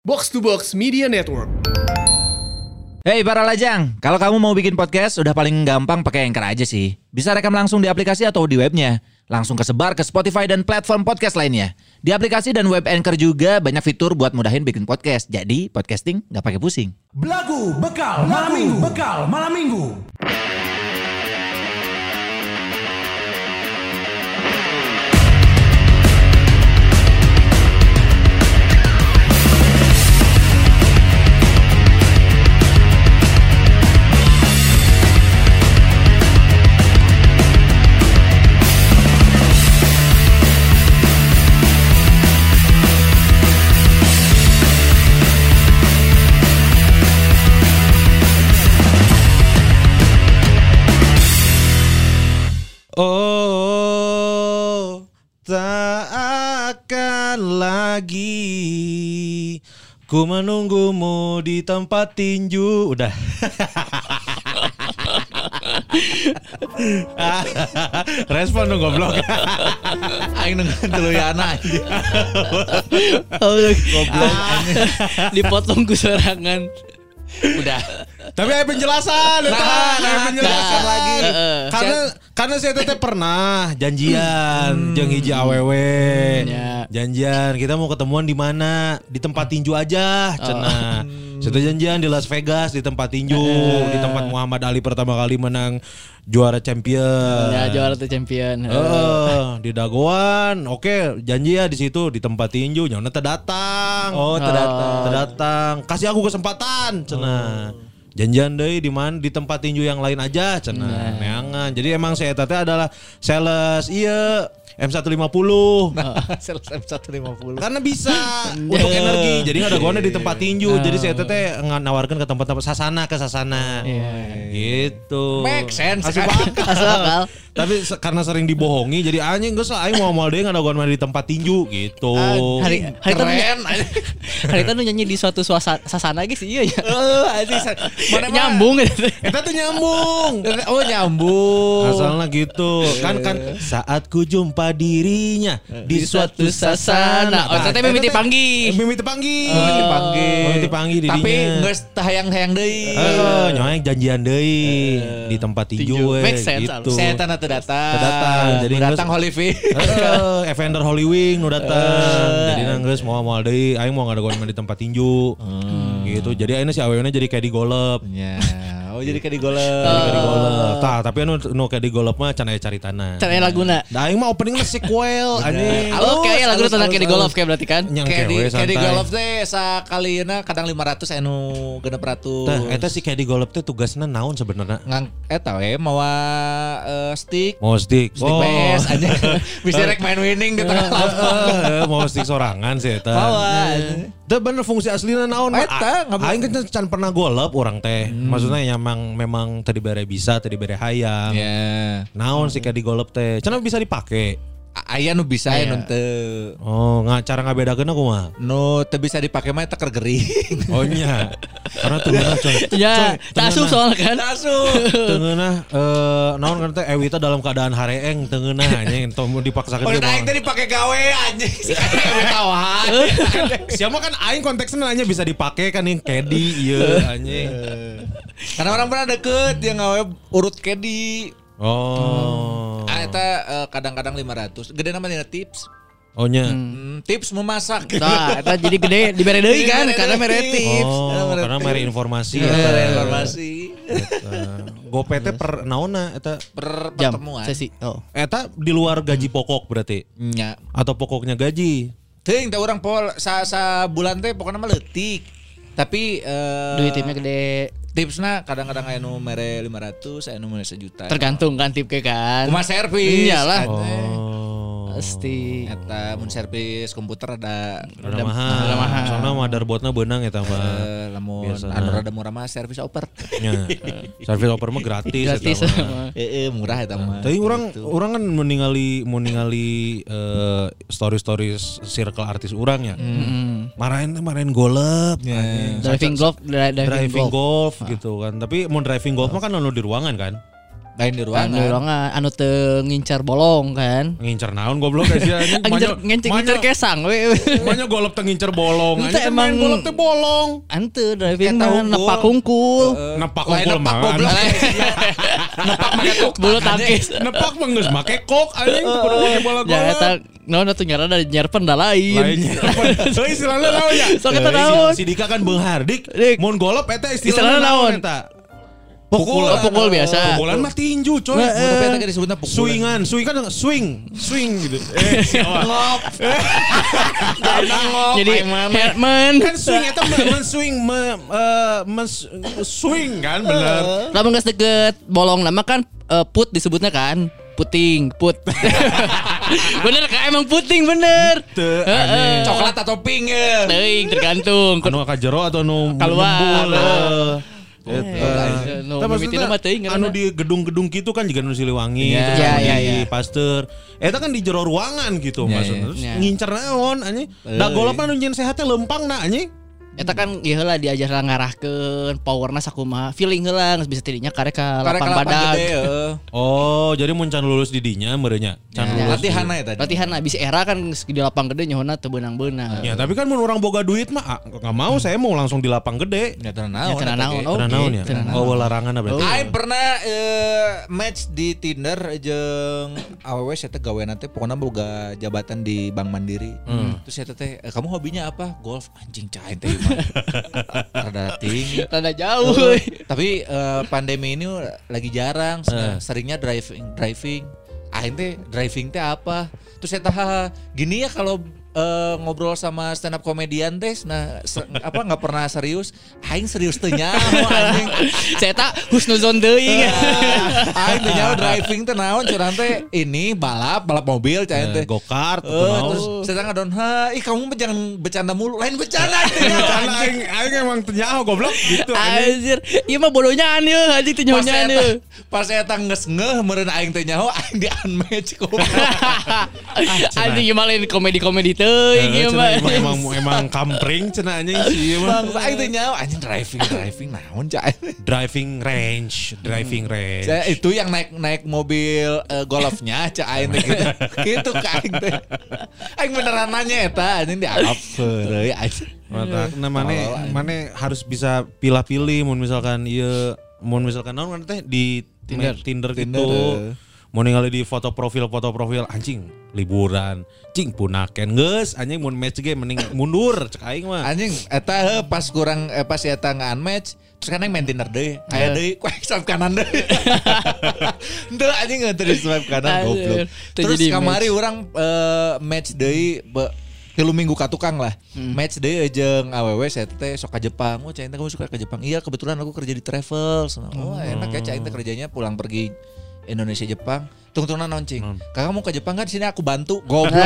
Box to Box Media Network. Hey para lajang, kalau kamu mau bikin podcast udah paling gampang pakai Anchor aja sih. Bisa rekam langsung di aplikasi atau di webnya. Langsung kesebar ke Spotify dan platform podcast lainnya. Di aplikasi dan web Anchor juga banyak fitur buat mudahin bikin podcast. Jadi podcasting nggak pakai pusing. Belagu bekal malam minggu. Bekal malam minggu. Lagi ku menunggumu di tempat tinju. Udah. Respon dong goblok. Aing nungguin dulu ya anak. Goblok. Dipotong ku sorangan. Udah. Tapi ada penjelasan, nah, ada penjelasan nah. lagi. Heeh. Karena karena saya teteh pernah janjian jeung hiji awewe. Ya. Janjian kita mau ketemuan di mana? Di tempat tinju aja, cenah. Saya teh janjian di Las Vegas di tempat tinju, di tempat Muhammad Ali pertama kali menang juara champion. Ya juara tuh champion. Eh, di Dagoan, oke janji ya di situ di tempat tinju, nyona teu datang. Oh, teu datang. Teu datang. Kasih aku kesempatan, cenah. Janjian deh di mana di tempat tinju yang lain aja cenah. Neangan. Jadi emang saya teh adalah sales iya M150. Selesai 150. Karena bisa untuk energi. Jadi ada gona di tempat tinju. Jadi saya teh nawarkan ke tempat-tempat sasana ke sasana. Gitu. Make sense. Banget. Masuk akal. Tapi karena sering dibohongi jadi anjing geus lah aing mau mau deui ada gona di tempat tinju gitu. Hari hari itu Keren. hari itu nyanyi di suatu suasana sasana iya ya. Eh, anjing. Mana mah- Nyambung gitu. Eta tuh nyambung. Oh nyambung. Asalnya gitu. Kan kan saat ku jumpa dirinya di suatu sasana. Oh, ternyata mimiti panggi. Mimiti panggi. Mimiti panggil. Mimiti dirinya. Tapi geus tahayang-hayang deui. Eh, nyoeng janjian deui di tempat tinju Make sense, gitu. Saya tanah datang. Datang. Jadi datang geus- Holy Fee. Eh, Evander Holy Wing nu datang. Jadi nang geus mau mau deui aing mau ngadagoan di tempat tinju. Gitu. Jadi ayeuna si awewena jadi kayak di golep. Oh jadi kayak di golep. Jadi kayak di golep. Tah, tapi anu nu kayak di golep mah can aya caritana. Caranya laguna. Da aing mah openingna sequel anjing. Oke ya lagu halus, kayak di golf kayak berarti kan. Kayak di kewe kayak di golf teh sakalina kadang 500 anu genep ratus. Tah, eta si kayak di golep teh tugasna naon sebenarnya? ngang eta we mawa eh, stick Mau stick. stick PS aja. Bisa rek main winning di tengah lapangan. Eh, mau stick sorangan sih eta. Mawa. Teu bener fungsi aslina naon. Eta, Aing kan can pernah golep orang teh. Maksudnya memang memang tadi bere bisa, tadi bere hayang. Ya. Naon sih kayak di golep teh. Cenah bisa dipake. Aya nu bisa aya nu teu. Oh, nggak cara ngabedakeun aku mah. Nu teu bisa dipake mah eta keur gering. Oh nya. Karena tengena coy. Ya, tasuh soalnya kan. Tengena eh naon kan teh Ewita dalam keadaan hareeng tengena anjing tong dipaksakeun Oh, aing teh dipake gawe anjing. Si tawahan. Siapa kan aing konteksnya nanya bisa dipake kan yang kedi ieu anjing. Karena orang pernah deket yang ngawe urut kedi. Oh. Ah, eta eh, kadang-kadang 500. Gede namanya tips. Oh nya. Hmm, tips memasak. Nah, eta jadi gede dibere deui kan karena mere tips. Oh, karena meri informasi eta. informasi. Teh per naonna eta Per Jam pertemuan. sesi. Oh. eta di luar gaji pokok berarti Nya. atau pokoknya gaji. Teuing teh urang pol sa, sa bulan teh pokoknya mah leutik. Tapi eh Duit tipnya gede. Tipsna kadang-kadang aya nu mere 500, aya nu mere sejuta. Tergantung kan tip ke kan. Kumaha servis. Iyalah. Oh. Pasti. Eta mun servis komputer ada Rada mahal. rada mahal. Soalnya motherboardnya benang eta mah. eh, lamun anu rada murah mah servis oper. Nya. Service oper mah gratis Gratis. eta mah. Heeh, murah eta mah. Tapi orang orang kan meninggali meninggali eh, story-story circle artis orang ya. Marahin marahin golep. anjing. Driving golf, dri- driving, golf, gitu kan. Tapi mau driving golf mah kan anu di ruangan kan. Lain di Anu ruangan. ruangan anu teu ngincar bolong kan. Ngincer naon goblok guys ya. anjing. Ngincar ngincar ngincar kesang we. Manya golop teh ngincer bolong. Main emang- golop teh bolong. Ante driving mah nepak hungkul. Nepak Lain nepak mah. goblok. Nepak make kok. Bulu tangkis. Nepak mah geus make kok anjing kudu make bola Ya golop. eta naon atuh nyara dari nyarpen da lain. Lainnya. So istilahnya naon ya? Sok eta Eh, naon? Si Dika kan beunghar dik. Dik. Mun golop eta naon? naon eta? Pukul, oh, pukul biasa. Pukulan mah tinju coy. Oh, tapi eta kan disebutnya pukulan. Swingan, swing kan swing, swing gitu. Eh, siapa? Jadi Herman. kan swing eta men swing me, eh, men- swing kan bener. Lamun geus deket bolong nama kan eh, put disebutnya kan. Puting, put. bener kan emang puting bener. Teu, Heeh. Coklat atau pink ya. Teuing tergantung. Anu ka jero atau anu Keluar. Eh. Eh, no, Tapi mimitina maksudnya mah teuing anu di gedung-gedung gitu kan juga nu Siliwangi, Iya, anu iya, di iya. Pasteur. Eta kan di jero ruangan gitu Iya, maksudnya. iya. Terus Iya. ngincer naon anjing. Da golop anu nyen sehatnya lempang na anjing. Eta kan ieu heula diajar ngarahkeun powerna sakumaha. Feeling heula geus bisa tidinya karek ka Karek lapang lapang badag. Oh, jadi mun can lulus di dinya merenya. Can Ya. lulus. Latihan eta. Latihan lah bisa era kan di lapang gede nyohona teu beunang-beunang. Ya, tapi kan mun orang boga duit mah ah, nggak mau saya mau langsung di lapang gede. Ya tenan Ya, naon. eta naon. ge. Oh. Naon ya? tenan Oh, larangan berarti. Aing pernah eh, match di Tinder jeung awewe saya teh gawean teh pokoknya boga jabatan di Bank Mandiri. Terus saya teh eh, kamu hobinya apa? Golf anjing cai teh. Rada tinggi. Rada jauh. Euy. tapi eh, pandemi ini lagi jarang, Eh. seringnya driving driving. Aing teh driving teh apa? Terus saya tahu gini ya kalau eh, ngobrol sama stand up komedian teh nah se- apa nggak pernah serius aing serius teh nyaho anjing Saya tak husnuzon teuing. aing teh nyaho driving teh naon curang teh ini balap balap mobil cai Eh, teh Go-kart atau Eh, naon. terus saya ngadon ha ih kamu mah jangan bercanda mulu lain bercanda teh Karena aing aing emang tenyaho goblok gitu. anjing. Anjir, ieu mah bodohnya anjir, anjing pas nyonya saya anjir. pas saya geus ngeh meureun aing teh nyaho aing di unmatch goblok Anjing ieu mah lain komedi-komedi teuing ieu mah. emang emang emang kampring cenah anjing sih emang. Bang, aing teh nyaho anjing driving driving naon cai Driving range, driving range. saya itu yang naik naik mobil eh, golfnya cak aing teh gitu. Gitu ka aing teh. Aing beneran nanya eta anjing di apa deui anjing nah mana mana harus bisa pilih-pilih mun misalkan ieu mun misalkan naon kan teh di Tinder. Tinder, Tinder, gitu. Mau ningali di foto profil foto profil anjing liburan cing punaken geus anjing mun match ge mending mundur cek aing mah. anjing eta heuh, pas kurang eh, pas eta nggak unmatch terus kan aing main Tinder deui. Aya deui kuek swipe kanan deui. Henteu anjing nggak terus swipe kanan goblok. terus kamari orang eh, match deui be- tilu minggu ka tukang lah. Match deui jeung awewe saya teh sok ka Jepang. Oh cai teh kamu suka ke Jepang? Iya kebetulan aku kerja di travel. Oh. Enak ya cai teh kerjanya pulang pergi Indonesia Jepang tunggu-tunggu noncing kakak mau ke Jepang kan? Sini aku bantu. Goblok.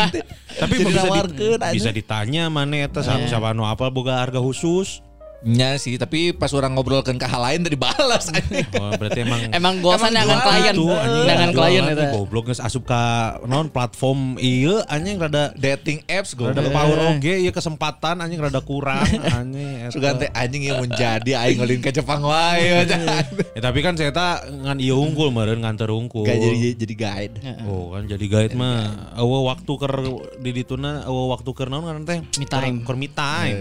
Tapi bisa, di- bisa ditanya mana eta siapa, siapa anu apa boga harga khusus. Nya sih, tapi pas orang ngobrolkan ke hal lain tadi balas anjing. Oh, berarti emang Emang gosan dengan klien, dengan klien eta. Goblok geus asup ka naon platform ieu anjing rada dating apps gue. rada power oge ieu kesempatan anjing rada kurang anjing. Sugan teh anjing yang menjadi aing ngolin ke Jepang wae. Ya, tapi kan saya tak ngan ieu unggul meureun ngan teu unggul. Gak jadi jadi guide. Oh kan jadi guide mah eueuh waktu keur di dituna eueuh waktu keur naon kan teh Me time. keur me time.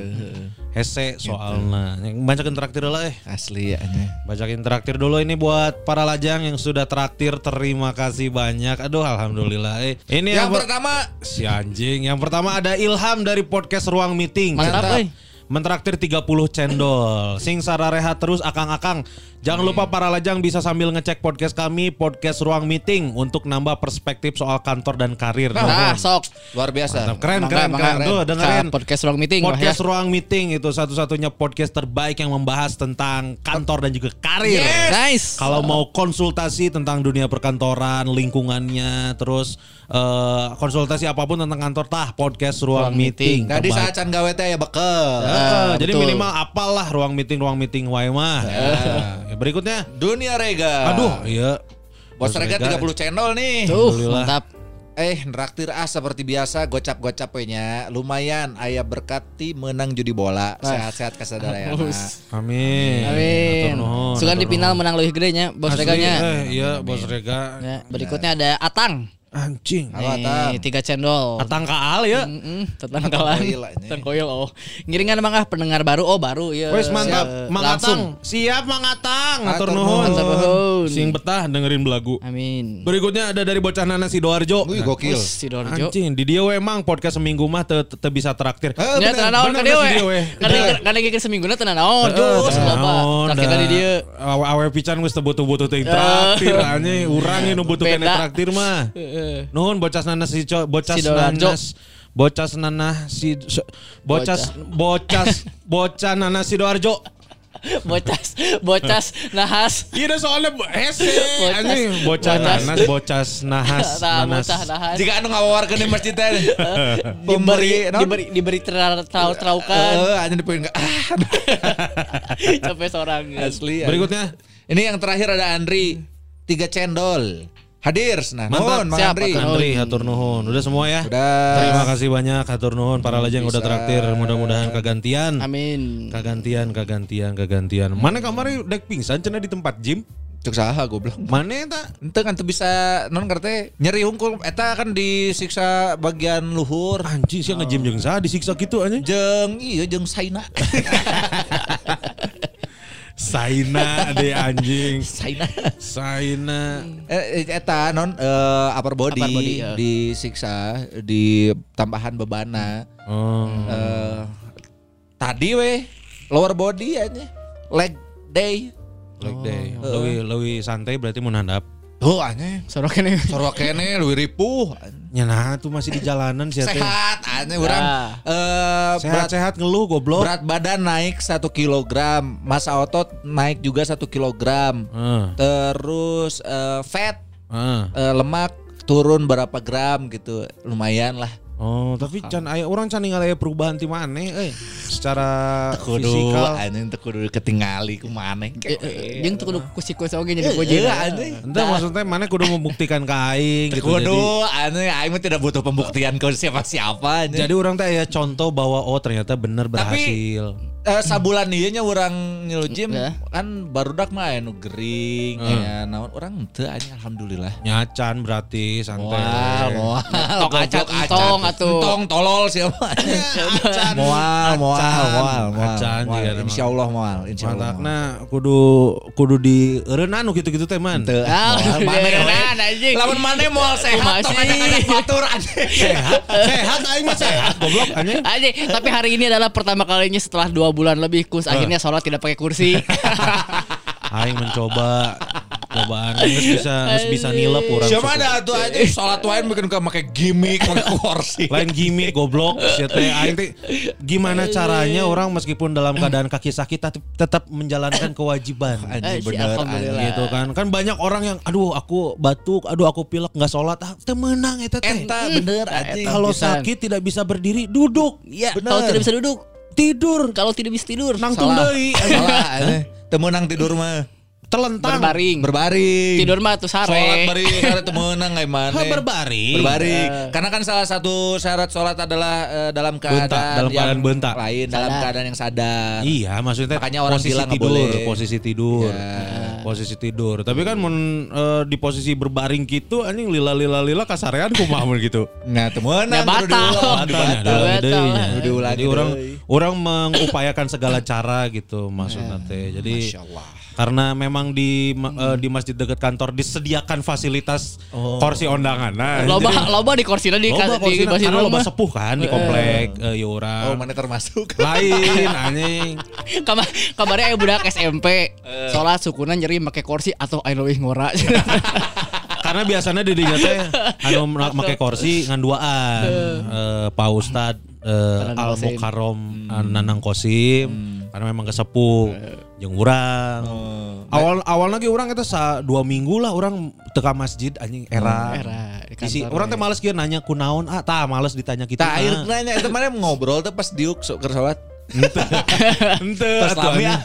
Hese soalna. Yang bacakeun traktir lah eh. Asli ya anjing. Bacakin traktir dulu ini buat para lajang yang sudah traktir. Terima kasih banyak. Aduh alhamdulillah. Eh, ini Yang per- pertama si anjing. Yang pertama ada Ilham dari podcast Ruang Meeting. Mantap. Mentraktir 30 cendol. Sing sararehat terus akang-akang. Jangan lupa para lajang bisa sambil ngecek podcast kami, podcast Ruang Meeting untuk nambah perspektif soal kantor dan karir. Nah, sok. luar biasa. Mantap. Keren, Mangga, keren, mangga. keren. Tuh dengerin. Podcast ruang meeting Podcast ya. Ruang Meeting itu satu-satunya podcast terbaik yang membahas tentang kantor dan juga karir. Nice. Kalau mau konsultasi tentang dunia perkantoran, lingkungannya, terus eh, konsultasi apa pun tentang kantor, tah podcast Ruang, Ruang Meeting. Nah di Terbaik. saat can gawe teh ya bekel. Eh, jadi betul. minimal apalah ruang meeting ruang meeting wae mah. Ya, berikutnya. Dunia Rega. Aduh, iya. Bos Rega 30 channel nih. Tuh, mantap. Eh, neraktir ah seperti biasa gocap-gocap we nya. Lumayan aya berkati menang judi bola. Sehat-sehat kasadayana. Amin. Amin. Sugan di final menang lebih gede nya bos reganya. eh, iya, bos rega. Ya, berikutnya ada Atang. Anjing. Halo, Atang. Nih, tiga cendol. Atang kaal ya. Mm-mm, Tentang kalah. koil aja. Tentang koil oh. Ngiringan emang ah pendengar baru oh baru ya. Wes mantap, Siap. Mang Langsung. Atang. Siap Mang Atang. Hatur Hatur nuhun. Sing betah dengerin belagu. Amin. Berikutnya ada dari bocah Nana Sidoarjo. Wih, gokil. Wis, si Dorjo. Anjing, di dia we emang podcast seminggu mah teu teu bisa traktir. Eh, Ya bener. tenan naon bener ka dia si we. dia we. Kan kan geus seminggu na tenan naon jus loba. Traktir di dia. Awe pican geus teu butuh-butuh teuing traktir anjing. Urang nu butuh kene traktir mah. Heeh. Nuhun bocah Nana si co- bocah Sidoarjo. Nana bocah Nana si so- bocah bocah bocah Nana Sidoarjo. Bocas, bocas, nahas. Iya soalnya hese Bocas. anjing bocah Bocas. nanas bocas nahas Nah, nanas. bocah nahas. Jika anu ngawawarkeun di masjid teh. diberi diberi diberi terau trau traukan Eh, anjing enggak. Ah, sampai seorang asli. Berikutnya Ini yang terakhir ada Andri. Tiga cendol. Hadir nah. Mantap. Nuhun, Mang Siap, Andri. Pak Andri hatur nuhun. Udah semua ya? Udah. Terima kasih banyak hatur nuhun para lajang udah traktir. Mudah-mudahan kegantian. amin Kagantian, kagantian, kagantian. Mana kamari dek pingsan cenah di tempat gym? Cuk saha goblok. Mana eta? Ente kan tuh bisa non ngerti nyeri hungkul eta kan disiksa bagian luhur. Anjing sih nge-gym jeung saha disiksa gitu anjing. Jeng iya jeng Saina. Saina deh anjing. Saina. Saina. Eh, eta non eh, upper body, Upper body, ya. disiksa di tambahan bebana. Oh. Eh, tadi weh lower body aja. Leg day. Like day. Lewi lewi santai berarti mun handap. Tuh aneh. sorok ini Sorwa kene lu ripuh. Nya nah tuh masih di jalanan sih. Sehat aneh urang. Ya. Eh, berat Sehat-sehat ngeluh goblok. berat badan naik satu kilogram, massa otot naik juga satu kilogram. Heeh. Terus eh, fat Heeh. eh, lemak turun berapa gram gitu, lumayan lah. Oh, tapi can aya orang can ningali aya perubahan ti maneh euy. Secara Kudu fisikal. anjing teu kudu ketingali ku maneh. jeung tuh kudu kusi-kusi oge jadi Iya, puji anjing. Ente maksudnya mana kudu membuktikan ke aing gitu. Kudu aneh aing mah tidak butuh pembuktian ke siapa-siapa anjing. jadi orang teh ya contoh bahwa oh ternyata bener berhasil. Eh, sabulan ieu nya urang nyilu gym Ya. kan barudak mah aya nu gering aya naon urang teu anjing alhamdulillah. Nyacan berarti santai. Moal, moal. Tok acan, entong atuh. Entong tolol siapa. Moal, moal, moal, moal. Acan moal. juga ada, Insya Allah moal, insya Allah. moal. Mantakna kudu kudu di eureun anu gitu-gitu teh man. Teu, Ah, we. beneran, anjing. Lamun maneh moal sehat, tong ada batur anjing. Sehat, sehat aing mah sehat goblok anjing. Anjing, tapi hari ini adalah pertama kalinya setelah dua bulan lebih kus. Akhirnya sholat tidak pakai kursi. Aing mencoba cobaan geus bisa geus bisa nilep urang. Siapa ada tuh aja sholat wain bikin kayak pakai gimmick, pakai kursi. lain gimmick goblok. Sia teh aing teh gimana caranya orang meskipun dalam keadaan kaki sakit tapi tetap menjalankan kewajiban. Anjing bener gitu kan. Kan banyak orang yang aduh aku batuk aduh aku pilek nggak sholat. Ah teh menang eta teh. Eta bener anjing. kalau sakit tidak bisa berdiri duduk. Iya, kalau tidak bisa duduk, tidur kalau tidak bisa tidur, nangtung deui Salah anjing. Temenang tidur mah. Telentang berbaring. Berbaring. Tidur mah tuh sare. Sholat baring syarat temenang kayak mana? Ah, berbaring Berbaring. Karena kan salah satu syarat sholat adalah eh, dalam keadaan dalam yang keadaan bentak. lain, dalam Sadar. keadaan yang sadar. Iya, maksudnya Makanya orang posisi bilang tidur, boleh. posisi tidur, Iya. posisi tidur. Tapi kan mun eh, di posisi berbaring gitu, anjing lila lila lila kasarean kumaha mun gitu. Nah, temenang Ya, batal. Batal. Jadi orang deui. orang mengupayakan segala cara gitu maksudnya teh. Jadi Masya Allah. Karena memang di ma- eh, di masjid dekat kantor disediakan fasilitas kursi undangan. Nah, Loba jadi- loba di kursi di loba di kursi karena loba sepuh kan di komplek eh, ya Oh, orang. mana termasuk? Lain anjing. Kamar kamarnya aya budak SMP. Sholat sukunan nyeri make kursi atau aya leuwih ngora. Karena biasanya di dinya teh anu ma- make kursi ngan duaan. Eh, Pak Ustad eh, Nanang Al. Mukarrom Nanang Kosim karena memang kesepuh jeung urang. Awal awal lagi orang itu sa dua minggu lah orang teka masjid anjing era. Era, di Isi, orang ya. teh males kieu nanya kunaon ah tah males ditanya gitu. Tak air nanya itu mana ngobrol tuh pas diuk sok keur. Ente Pas atuh, lami anjing. ah.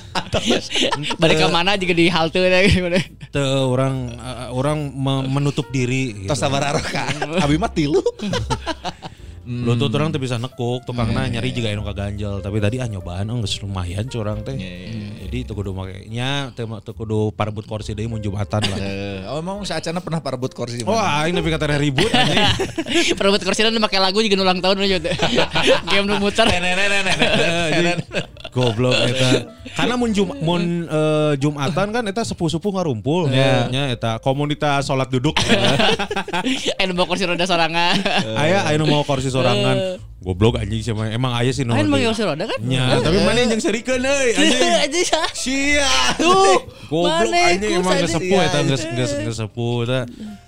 Balik ke mana juga di halte gimana. Teu orang orang me- menutup diri gitu. Tos sabar ka. Abi mah tilu. Lutut orang tuh bisa nekuk, tukangna nyari juga anu kaganjel. Tapi tadi ah nyobaan oh geus lumayan curang teh. Jadi teu kudu makanya teu teu kudu parebut kursi deui mun Jumatan lah. Eh, oh emang saacana pernah parebut kursi Oh, aing nepi ka teh ribut anjing. Perebut kursi dan pakai lagu juga ulang tahun aja. Game nu muter. Eh. Goblok eta. Karena mun Jum, mun eh, Jumatan kan eta sepuh-sepuh ngarumpul. Nya eta komunitas salat duduk. Eh bawa kursi roda sorangan. Aya aya nu mau kursi sorangan. Goblok anjing sih emang- emang aya sih nu. Kan di- pakai kursi roda kan? Nya, tapi mana yang serikeun euy anjing. Sia. Tuh, Goblok anjing emang geus sepuh eta geus geus geus sepuh eta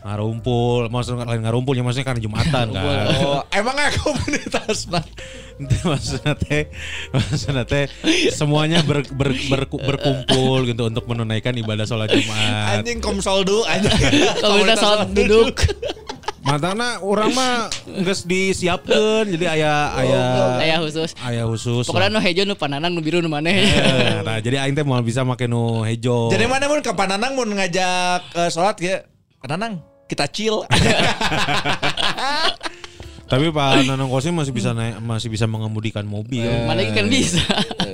ngarumpul. Maksudnya lain ngarumpulnya maksudnya karena Jumatan kan. Oh, emang komunitas nah. Maksudnya teh maksudnya teh semuanya ber, ber, ber- berkumpul gitu untuk menunaikan ibadah sholat Jumat. Anjing komsoldu anjing. Komunitas salat duduk. Matana orang mah geus disiapkeun jadi aya aya Aya khusus. aya khusus. Pokoknya nu hejo nu pananang nu biru nu maneh. Eh, Nah, jadi aing teh mau bisa make nu hejo. Jadi mana mun ke Pananang mun ngajak eh, sholat ya. Pananang kita chill. Tapi Pak Nanang Kosim masih bisa naik, masih bisa mengemudikan mobil. Mana lagi kan bisa.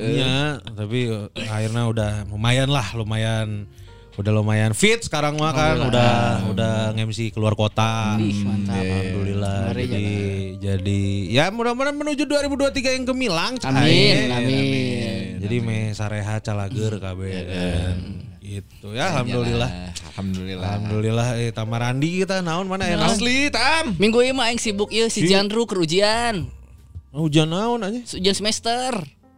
Iya, tapi eh, akhirnya udah lumayan lah, lumayan udah lumayan fit sekarang mah kan udah udah nge-MC keluar kota. Ih, mantap. Alhamdulillah. Mari, Jadi jadi ya mudah-mudahan menuju 2023 yang gemilang. Cai. Amin, amin. Jadi me sareha calager kabeh kan. Gitu ya alhamdulillah. Alhamdulillah. Alhamdulillah eh Tamarandi kita naon mana enak. Asli tam. Minggu ini mah aing sibuk ieu si Jandru ke ujian. Hujan naon aja. Ujian semester.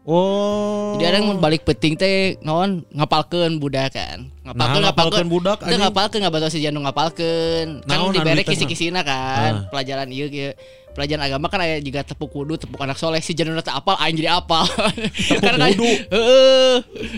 Oh. Jadi ada yang mau balik peting teh naon ngapalkeun budak kan. Ngapalkeun Nah, ngapalkeun budak, Teu anjing. ngapalkeun ngabantu si Jandru ngapalkeun. Kan teh, kisi-kisina kan. Pelajaran ieu ieu. Pelajaran agama kan aya juga tepuk kudu, tepuk anak soleh si Jandru teh apal aing jadi apal. Tepuk kudu? Heeh.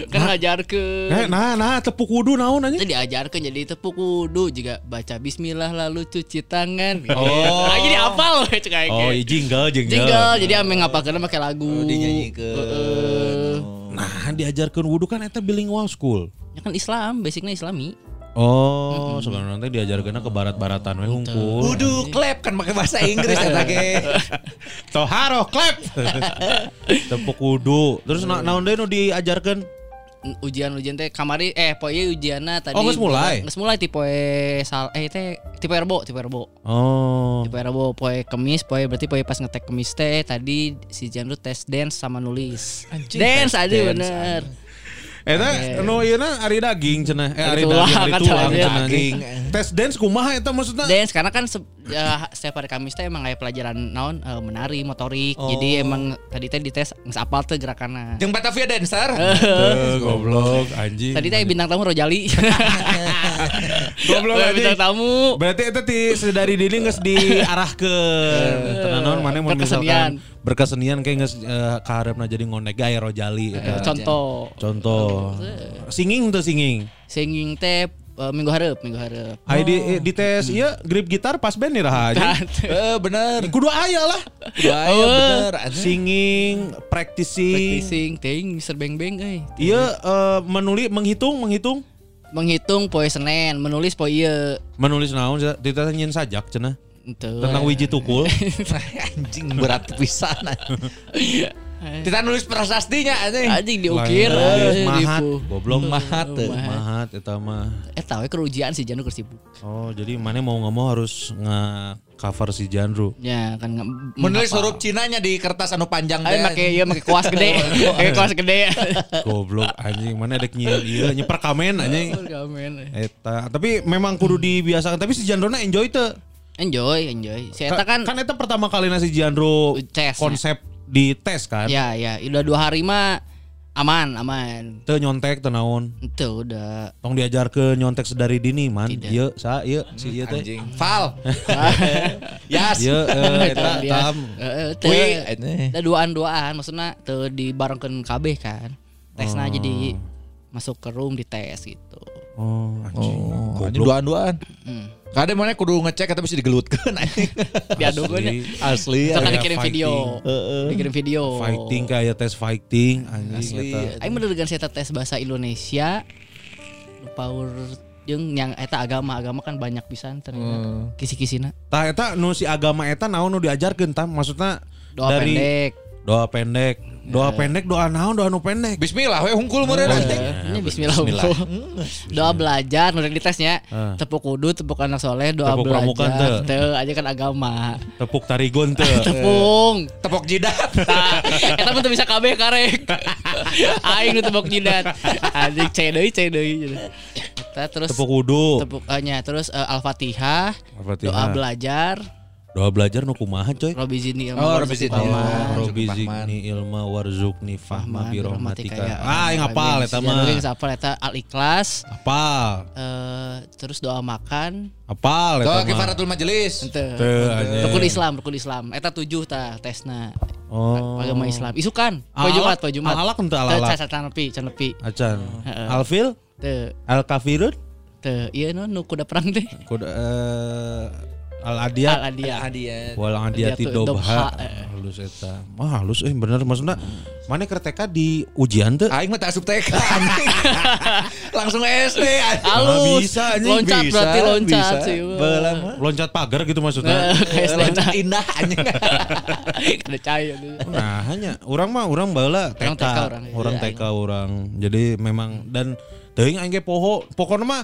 Kan ngajarkeun. Eh, nah, nah, tepuk wudu naon aja. Itu diajarkan jadi tepuk kudu juga baca bismillah lalu cuci tangan. Oh. Nah, jadi apal cek aing. Oh, iya, jingle, jingle. Jingle, jadi ame ngapalkeun pakai lagu. Oh, dinyanyiikeun. Heeh. Nah, diajarkan wudu kan eta bilingual school. Ya kan Islam, basicnya Islami. Oh, sekarang nanti diajarkan ke barat-baratan we hungkul. Kudu klep kan pakai bahasa Inggris eta ge. Toharo klep. tepuk wudu. Terus na naon deui nu diajarkan? Ujian-ujian teh kamari eh poe ujianna tadi. Oh, geus mulai? Geus mulai ti poe sal eh teh ti poe Rebo, ti poe Rebo. Oh. Ti poe Rebo, poe Kemis, poe berarti poe pas ngetek Kemis teh tadi si Jandro tes dance sama nulis. Anjing, dance aja dance, bener. Eta nu ieu ari daging cenah. Eh ari daging, ari kan tulang. Daging. Tes dance kumaha eta maksudna? Dance karena kan se- ya, setiap hari Kamis teh emang kayak pelajaran naon eh, menari, motorik. Oh. Jadi emang tadi teh dites geus apal teh gerakanna. Jeung Batavia dancer. Teu, goblok anjing. Tadi teh bintang tamu Rojali. Goblok, Eh, anjing. bintang tamu. Berarti itu ti sedari dini geus diarahkeun. Tenan naon mana mun Berkesenian. misalkan berkesenian kayak geus uh, kaharepna jadi ngoneg gaya rojali eta. Contoh. Contoh. Singing tuh singing. Singing teh eh, minggu hareup, minggu hareup. Ai di, di tes ieu grip gitar pas band nih raha aja. Eh bener. Kudu aya lah. Dua ya bener. anjing. Singing, practicing. Practicing ting Mr. Beng Beng euy. Iya eh, menuli menghitung menghitung Menghitung poe Senin, menulis poe ieu. menulis naon ditanyain sajak cenah Itu. tentang wiji tukul. anjing berat pisan. Kita nulis prasastinya anjing. Anjing diukir. Eh, mahat, goblok Mahat teu. mahat eta mah. Eh tahu ya kerujian si Janu keur sibuk. Oh, jadi mana mau nggak mau harus nge-cover si Jandru. Ya kan nge- Menulis huruf Cinanya di kertas anu panjang teh, make iya make kuas gede. Make kuas gede. Goblok anjing, mana ada nyieu ieu nyeper kamen anjing. Gamen. Eta, tapi memang kudu dibiasakan. Tapi si Jandrona enjoy teu. Enjoy, enjoy. Si Eta Ka- kan, kan eta pertama kali si Jandro Tes, konsep di tes kan. ya ya udah dua hari mah aman aman. Teu nyontek teu naon. Itu udah. Tong diajar ke nyontek sedari dini man. Ieu sa ieu si ieu teh. Val. Yas. Ieu eh, eta tam. Eh, eh, teu. Anjing. Udah duaan-duaan maksudnya tuh dibarengkeun KB kan. Tesna Oh. jadi masuk ke room di tes gitu. Oh, anjing. Oh, Goblok. duaan-duaan. Hmm. Kade mana kudu ngecek atau bisa digelutkeun anjing. Diadukeun ya. Asli. Kita kan dikirim fighting. video. Dikirim video. Fighting kayak tes fighting anjing Asli. Aing dengan saya tes bahasa Indonesia power jeung yang eta agama agama kan banyak pisan ternyata kisi-kisina Tah eta nu si agama eta naon nu diajarkeun tam maksudna doa dari pendek doa pendek. Doa pendek, doa naon, doa nu pendek. Bismillah we hungkul meureun anjing. ini Bismillah, unggul. doa belajar nu ditesnya tepuk kudu tepuk anak soleh doa Tepuk pramuka belajar teu. teu aja kan agama Tepuk tarigon teu. tepung Tepok jidat. Tah, eta mah teu bisa kabeh karek. Aing nu tepuk jidat. Anjing cek deui cek deui. Terus Tepuk wudu. tepuk eh, nya, terus eh, Al-Fatihah, Al-Fatihah. doa belajar, Doa belajar nu kumaha coy? Robi zini ilmu Oh, Robi zidni fahma. ilma. Robi zikni ilma warzuqni fahma bi rahmatika. ya. Ah, yang hafal eta mah. Yang hafal eta Al-Ikhlas, Hafal. eh, terus doa makan, Hafal eta Doa kifaratul majelis. Teu. Rukun Islam, rukun Islam. Eta tujuh tah tesna. Oh. Agama Islam. Isukan, poe Jumat, poe Jumat. henteu Teu, al-alaq. ca- can nepi, can nepi. Acan. Alfil? Teu, Al kafirun? teu. Ieu nu nu kuda perang teh. Kuda eh, al adiyat. Al-Adiyah. Hadiah. Wal adiyati Adiyatu dobha. dobha, eh. Halus eta. Mah halus eh bener maksudna mana kerteka di ujian teu? Aing mah tak asup TK anjing. Langsung SD. Halus. bisa, anjing. Loncat Bisa, berarti loncat bisa. sih. Beula mah. Loncat pagar gitu maksudnya. Kayak Loncat indah anjing. Ada cahaya tuh. Nah, hanya orang mah orang baheula TK. Orang TK orang, Orang iya, TK orang. Jadi memang dan teuing aing ge poho. Pokoknya mah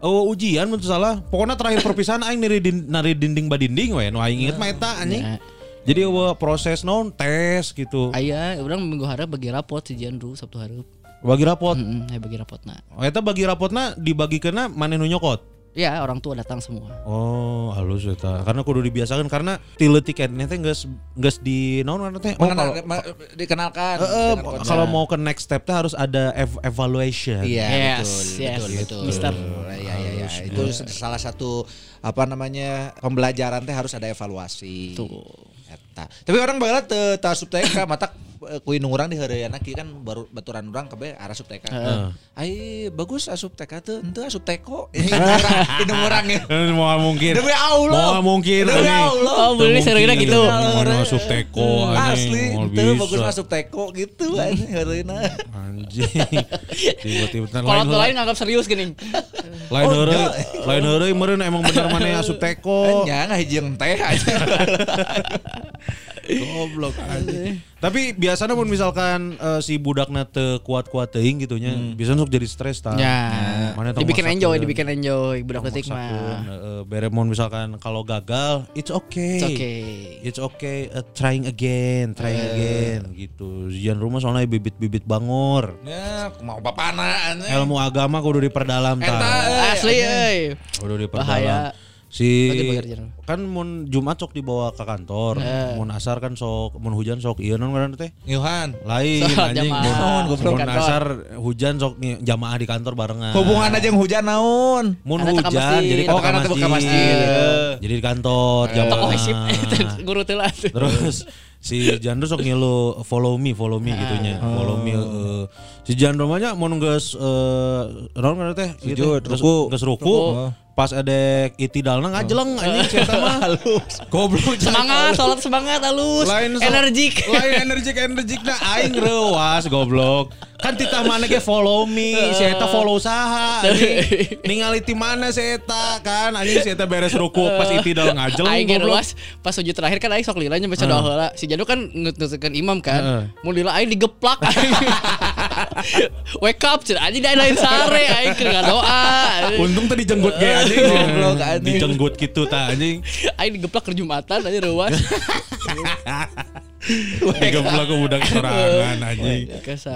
Oh, ujian menurut salah. Pokoknya terakhir perpisahan aing nari, din, nari dinding badinding we. Nu aing inget mah eta anjing. Ya. Jadi eueuh proses non tes gitu. Aya, orang minggu harap bagi rapot si Jandru Sabtu harap. Bagi rapot. Heeh, aya bagi rapot nah. Oh, eta bagi rapotna dibagikeunna maneh nu nyokot. Ya, orang tua datang semua. Oh, halus eta. Karena kudu dibiasakan karena tiletik teh geus geus di naon ngaranna teh? Oh, Mengenal, kalau ma- dikenalkan. Eh, konsep. kalau mau ke next step teh harus ada ev- evaluation. Iya Yes, betul, yes, betul, betul. Mister. Iya iya iya. Itu salah satu apa namanya pembelajaran teh harus ada evaluasi. Tuh. Eta. Tapi orang baheula teu teu asup TK mata kuing urang di heureuyana kieu kan baru baturan urang kabeh arah asup TK. Ai bagus asup TK teu henteu asup teko. Ini urang, ini urang ya. Eh, Mau mungkin. Demi Allah. Mau mungkin. Demi. Allah. Oh, Teu serunya mungkin. gitu. Mau masuk teko anjing. Asli, itu bagus masuk teko gitu anjing heureuna. Anjing. Tiba-tiba Kalau lain tuh lain nganggap serius gini. lain Oh, heureuy, enggak. lain heureuy meureun emang bener mana asup teko. Nya ngahijieun teh aja. Goblok anjing. Tapi biasanya pun misalkan eh, si budakna teu kuat-kuat teuing gitu nya, bisa untuk jadi stres tah. Ya. Mana Dibikin enjoy, dibikin enjoy budak detik mah. heeh, bere mun misalkan kalau gagal, it's okay. It's okay. It's okay, uh, trying again, trying again gitu. Zian rumah soalnya bibit-bibit bangor. Ya, mau bapana anjing. Ilmu agama kudu diperdalam Eta, ta. eh, Asli euy. Kudu diperdalam. Bahaya. Si kan mun Jumat sok dibawa ke kantor, mun asar kan sok mun hujan sok ieu naon ngaranna teh? Yuhan. Lain Sholat anjing. jamaah. Mun, mun asar hujan sok jamaah di kantor barengan. Hubungan aja yang hujan naon. Mun hujan masjid. jadi Oh, ke karena ka masjid. Jadi di kantor jamaah. Tokoh hesip guru teh lah. Terus si Jandro sok ngilu follow me, follow me gitunya. Follow me eh, si Jandro mah nya mun geus eh naon ngaranna teh? Sujud, Geus- ruku. Geus ruku. Pas ada itidalna ngajeleng anjing si eta mah. Goblok. Semangat, sholat semangat halus. Lain so- Energik. Lain energik energik nah aing reuas goblok. Kan titah mana ge follow me, si eta follow saha anjing. Ningali ti mana si eta kan anjing si eta beres ruku pas itidal ngajeleng Aing ge goblok. luas pas sujud terakhir kan aing sok lilanya baca doa heula. Si Jadu kan ngetuskeun imam kan. Mun lila aing digeplak aing. Wake up cenah anjing lain sare aing keur ngadoa. Untung tadi jenggut ge anjing. Goblok, anjing. Dijenggut gitu ta anjing. Aing digeplak ke Jumatan aja reuas. Digeblak ke budak sorangan anjing.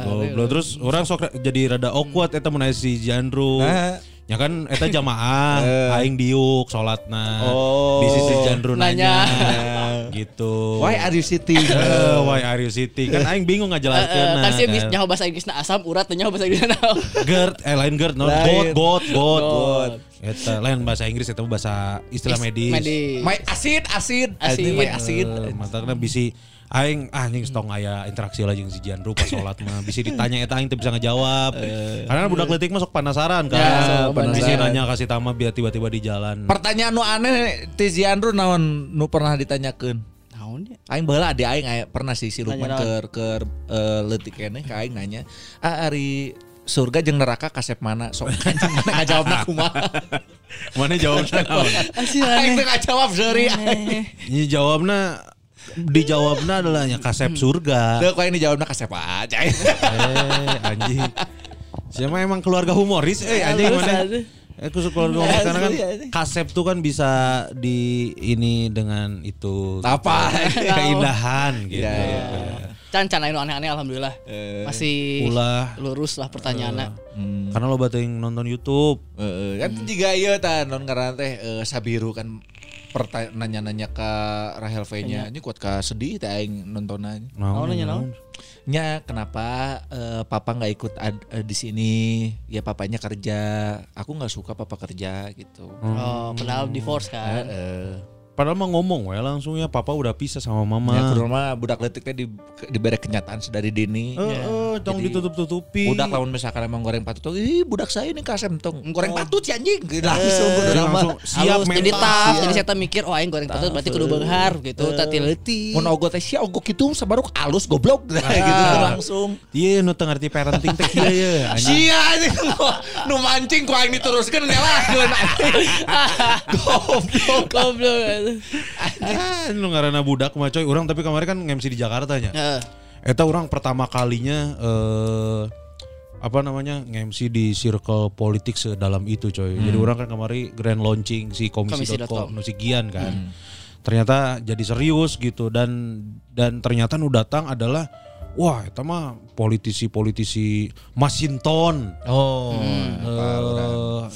Goblok terus orang sok jadi rada awkward eta mun aya si Jandro. Nah. Ya kan eta jamaah aing diuk salatna. Oh. Di sisi Jandro nanya. Nanya. gitu. Why are you sitting? Eh, why are you sitting? Kan aing bingung ngajelaskeun. kan sih bisa nyaho bahasa Inggrisna asam urat nyaho bahasa Inggrisna. Gerd, eh lain gerd, no, Lain. got, got, got, Got. Eta lain bahasa Inggris eta bahasa istilah medis. Medis. My acid, acid, Acid. my acid. Eh, matana bisi aing ah anjing stong aya interaksi lah jeung si Jandro pas salat mah bisi ditanya eta aing teu bisa ngajawab. Karena budak leutik mah sok penasaran kan. Ya, sok Bisi penasaran. nanya kasih tama biar tiba-tiba di jalan. Pertanyaan nu aneh ti Ziandru naon nu pernah ditanyakeun? Naon ya? Aing baheula adi aing aya pernah sih si Lukman keur keur eh, leutik keneh ka aing nanya, "Ah ari surga jeung neraka kasep mana sok anjing mana ngajawabna kumaha Mana jawabnya naon? Aing teu ngajawab seuri Ini jawabnya dijawabnya adalah nya kasep surga. teu kok yang dijawabna kasep aja eh anjing. Siapa emang keluarga humoris eh anjing Halus, mana? Eh khusus keluarga humoris karena kan anjing. kasep tuh kan bisa di ini dengan itu Apa? gitu. keindahan gitu. Iya, iya. Can can anu aneh-aneh alhamdulillah. Masih Ulah lurus lah pertanyaannya. karena lo yang nonton YouTube. Heeh, kan juga ieu tan non ngaran teh eh, Sabiru kan pertanyaan nanya ke Rahel V-nya. Ini kuat ka sedih teh aing nontonnya. Naon nanya naon? Nya kenapa eh, papa nggak ikut ad- eh, di sini? Ya papanya kerja. Aku nggak suka papa kerja gitu. Oh, padahal divorce kan. Heeh. Padahal mah ngomong we langsung ya papa udah pisah sama mama. Ya kudu mah budak letiknya di diberi kenyataan sedari dini. Eh, eh, tong ditutup-tutupi. Budak lamun misalkan emang goreng patut, ih budak saya ini kasem tong goreng patut si anjing. Langsung kudu Jadi nama. langsung siap Halus, jadi tough. Jadi saya mikir oh aing goreng patut berarti kudu beunghar gitu, tati leutik. Mun ogo teh sia ogo kitu sabaruk alus goblok gitu langsung. Iya, nu teu ngerti parenting teh kieu ya. anjing. Sia anjing nu mancing ku aing diteruskeun ngelahkeun anjing. Goblok. Goblok. Ah, lu ngaranna budak mah coy. Urang tapi kemarin kan MC di Jakarta nya. Heeh. Eta orang pertama kalinya eh apa namanya nge-MC di circle politik sedalam itu coy. Jadi orang kan kemarin grand launching si komisi.com nu si Gian kan. Ternyata jadi serius gitu dan dan ternyata nu datang adalah wah eta mah politisi-politisi Masinton. Oh. Eh,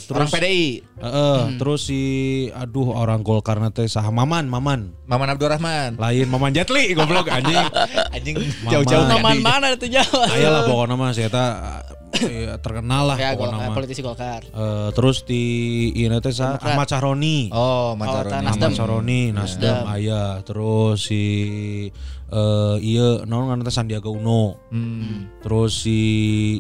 Orang terus PDI. Heeh, terus si aduh orang Golkar teh saha Maman, Maman. Maman Abdurrahman. Lain Maman Jetli goblok anjing. Anjing Maman. jauh-jauh Jadi- Aman mana itu Jawa? Ayolah pokoknya mah saya tak terkenal lah Ya, Golkar, mah. politisi Golkar. Eh, terus di ini teh sa Demokrat. Ahmad Sahroni. Oh, Oh, Macaroni. tanah Ahmad Nasdem. Sahroni, Nasdem, aya. Terus si eh iya naon ngaranna teh Sandiaga Uno. Hmm. Terus si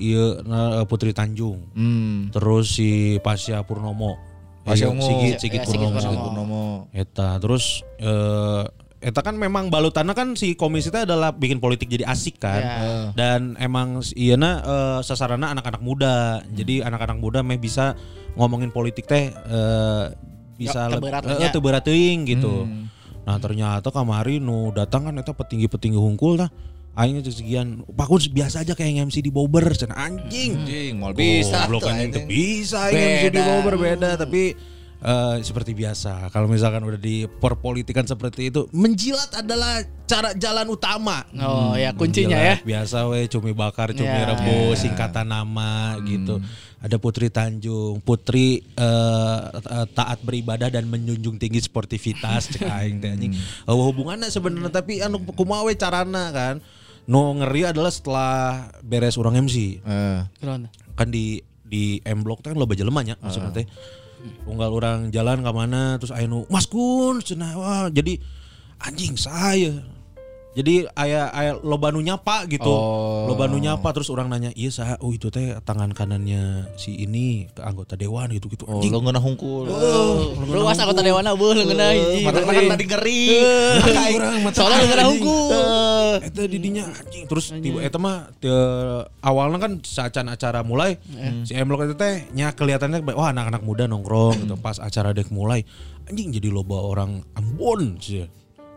iya na- Putri Tanjung. Hmm. Terus si Pasya Purnomo. Pasya Iya, Ungu. Sigit, Ya, Sigit Sigit Purnomo. Purnomo. Purnomo. Eta terus eh Eta kan memang balutannya kan si komisi itu adalah bikin politik jadi asik kan. Ya. dan emang iya eh, sasarannya anak-anak muda. Jadi anak-anak muda meh bisa ngomongin politik teh eh, bisa Ya, leb- teberat eh, teuing gitu. Nah ternyata kamari nu datang kan eta petinggi-petinggi hungkul tah aing itu segian Pakun biasa aja kayak MC di Bobber anjing. Anjing, mau bisa. Goblok tuh, anjing tuh bisa aing MC di. Bobber beda. Tapi eh, seperti biasa kalau misalkan udah di perpolitikan seperti itu menjilat adalah cara jalan utama Oh ya kuncinya ya. Menjilat. biasa we cumi bakar cumi Ya. rebus singkatan nama gitu ada Putri Tanjung Putri eh, taat beribadah dan menjunjung tinggi sportivitas cek aing teh anjing Eh, hubungannya sebenarnya tapi anu kumaha we carana kan no ngeri adalah setelah beres orang MC. Keron. kan di di M Block kan loba jelemanya maksudnya teh. Unggal orang jalan ke mana terus aya nu Mas Kun cenah wah jadi anjing saya. Jadi aya aya loba nu nyapa gitu. Oh. Loba nu nyapa terus orang nanya, "Iya saha? Oh itu teh tangan kanannya si ini ke anggota dewan gitu-gitu." Oh, Anjing. lo ngeunah hungkul. Oh, lu was anggota dewan beuh leungeunah hiji. Mata kan tadi ngeri. Mata Soalnya leungeunah anjing. hungkul. Eta didinya anjing terus tiba eta mah awalnya kan sacan acara mulai si Emlok itu teh nya kelihatannya wah anak-anak muda nongkrong gitu pas acara dek mulai anjing jadi loba orang Ambon sih.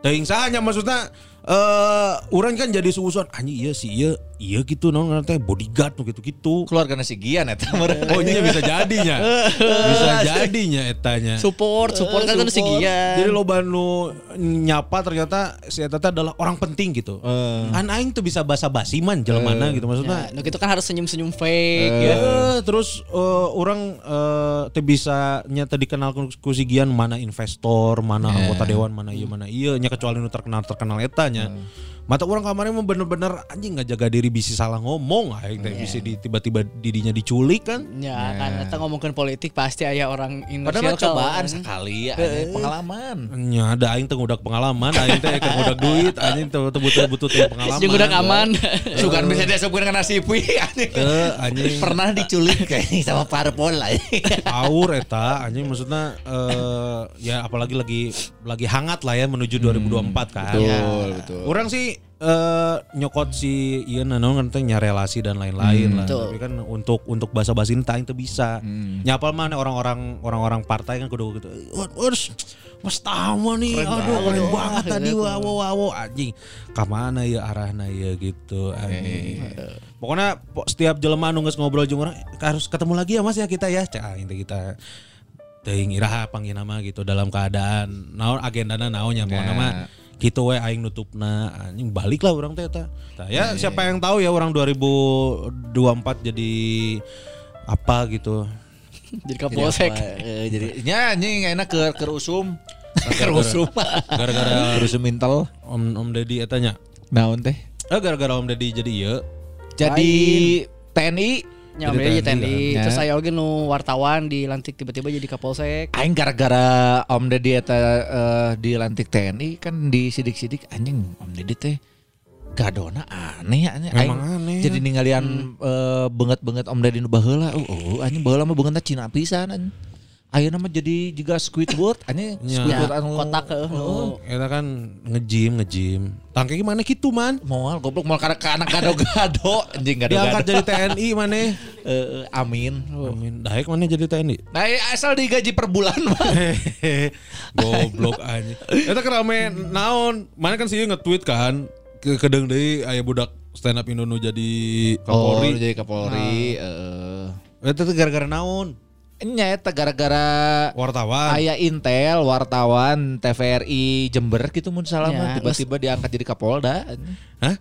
Teuing sahanya maksudnya eh orang kan jadi suuson anjing iya sih iya iya gitu non teh bodyguard tuh gitu-gitu. Keluarga nasi gian eta. Oh ini bisa jadinya. bisa jadinya etanya. Support, support kan kudu segian. Jadi lo nu nyapa ternyata si Eta teh adalah orang penting gitu. Kan aing tuh bisa basa-basi man jelemana gitu maksudnya. Ya, nu gitu kan harus senyum-senyum fake Ya, ya. terus eh, orang eh, teh bisa nyata dikenal ku ku si Gian mana investor, mana anggota dewan, mana iya mana iya nya kecuali nu terkenal terkenal etanya. Mata orang kemarin mah bener-bener anjing nggak jaga diri bisa salah ngomong aing teh bisa di, tiba-tiba didinya diculik kan. Ya kan kita ngomongin politik pasti aya orang inner Padahal cobaan kan. sekali ya, pengalaman. Nya ada aing teh ngudak pengalaman, aing teh keur ngudak duit, anjing teh butuh butuh pengalaman. Jeung udah aman. Sugan bisa disebutkan dengan nasi pui anjing. Pernah diculik kayaknya sama parpol lah. Aur eta anjing maksudnya eh ya apalagi lagi lagi hangat lah ya menuju 2024 kan. Betul, betul. Orang sih eh nyokot si iya nanon kan teh relasi dan lain-lain lah. Betul. Tapi kan untuk untuk bahasa basi entah itu bisa. Nyapal mana orang-orang orang-orang partai kan kudu gitu. Wes mas tama nih. aduh keren banget tadi wow wow wow anjing. Kamana ya arahna ya gitu anjing. Pokoknya po- setiap jelema nu geus ngobrol jeung orang harus ketemu lagi ya Mas ya kita ya. Cah inti kita teuing iraha panggil nama gitu dalam keadaan naon agendana naonnya mau nama gitu we aing nutupna anjing balik lah orang teh eta. Ya siapa yang tahu ya orang 2024 jadi apa gitu. Jadi kapolsek. Eh, jadi nya anjing enak ke ke usum. Ke usum. Gara-gara usum intel. Om Om Deddy eta nya. Naon teh? Eh gara-gara Om Deddy jadi ieu. Jadi TNI Ya, Jadi jadi TNI TNI. kan. Terus saya oge nu wartawan dilantik tiba-tiba jadi kapolsek. Aing gara-gara Om Deddy eta eh, dilantik TNI kan di sidik-sidik anjing Om Deddy teh gadona aneh aneh Emang Aing aneh. jadi ninggalian eh, banget-banget Om Deddy nu baheula uh, uh anjing baheula mah beungeutna Cina pisan anjing Ayeuna mah jadi juga Squidward anjing Ya. Squidward Ya, anu kotak ke nu. Eta kan ngejim ngejim. Tangke gimana gitu man? moal goblok moal karena anak gado-gado anjing Diangkat gado-gado jadi TNI mana? Eh, eh, amin Amin. Daek mana jadi TNI? Nah asal digaji per bulan Hehehe, Goblok aja. Eta kan rame naon? Mana kan sih nge-tweet kan ke kedeng deui aya budak stand up Indo nu jadi Oh Kapolri. jadi Kapolri eh Eta tuh gara-gara naon? Nya eta gara-gara Wartawan. Aya Intel, wartawan, TVRI Jember gitu mun salah Ya, tiba-tiba diangkat jadi Kapolda. Hah?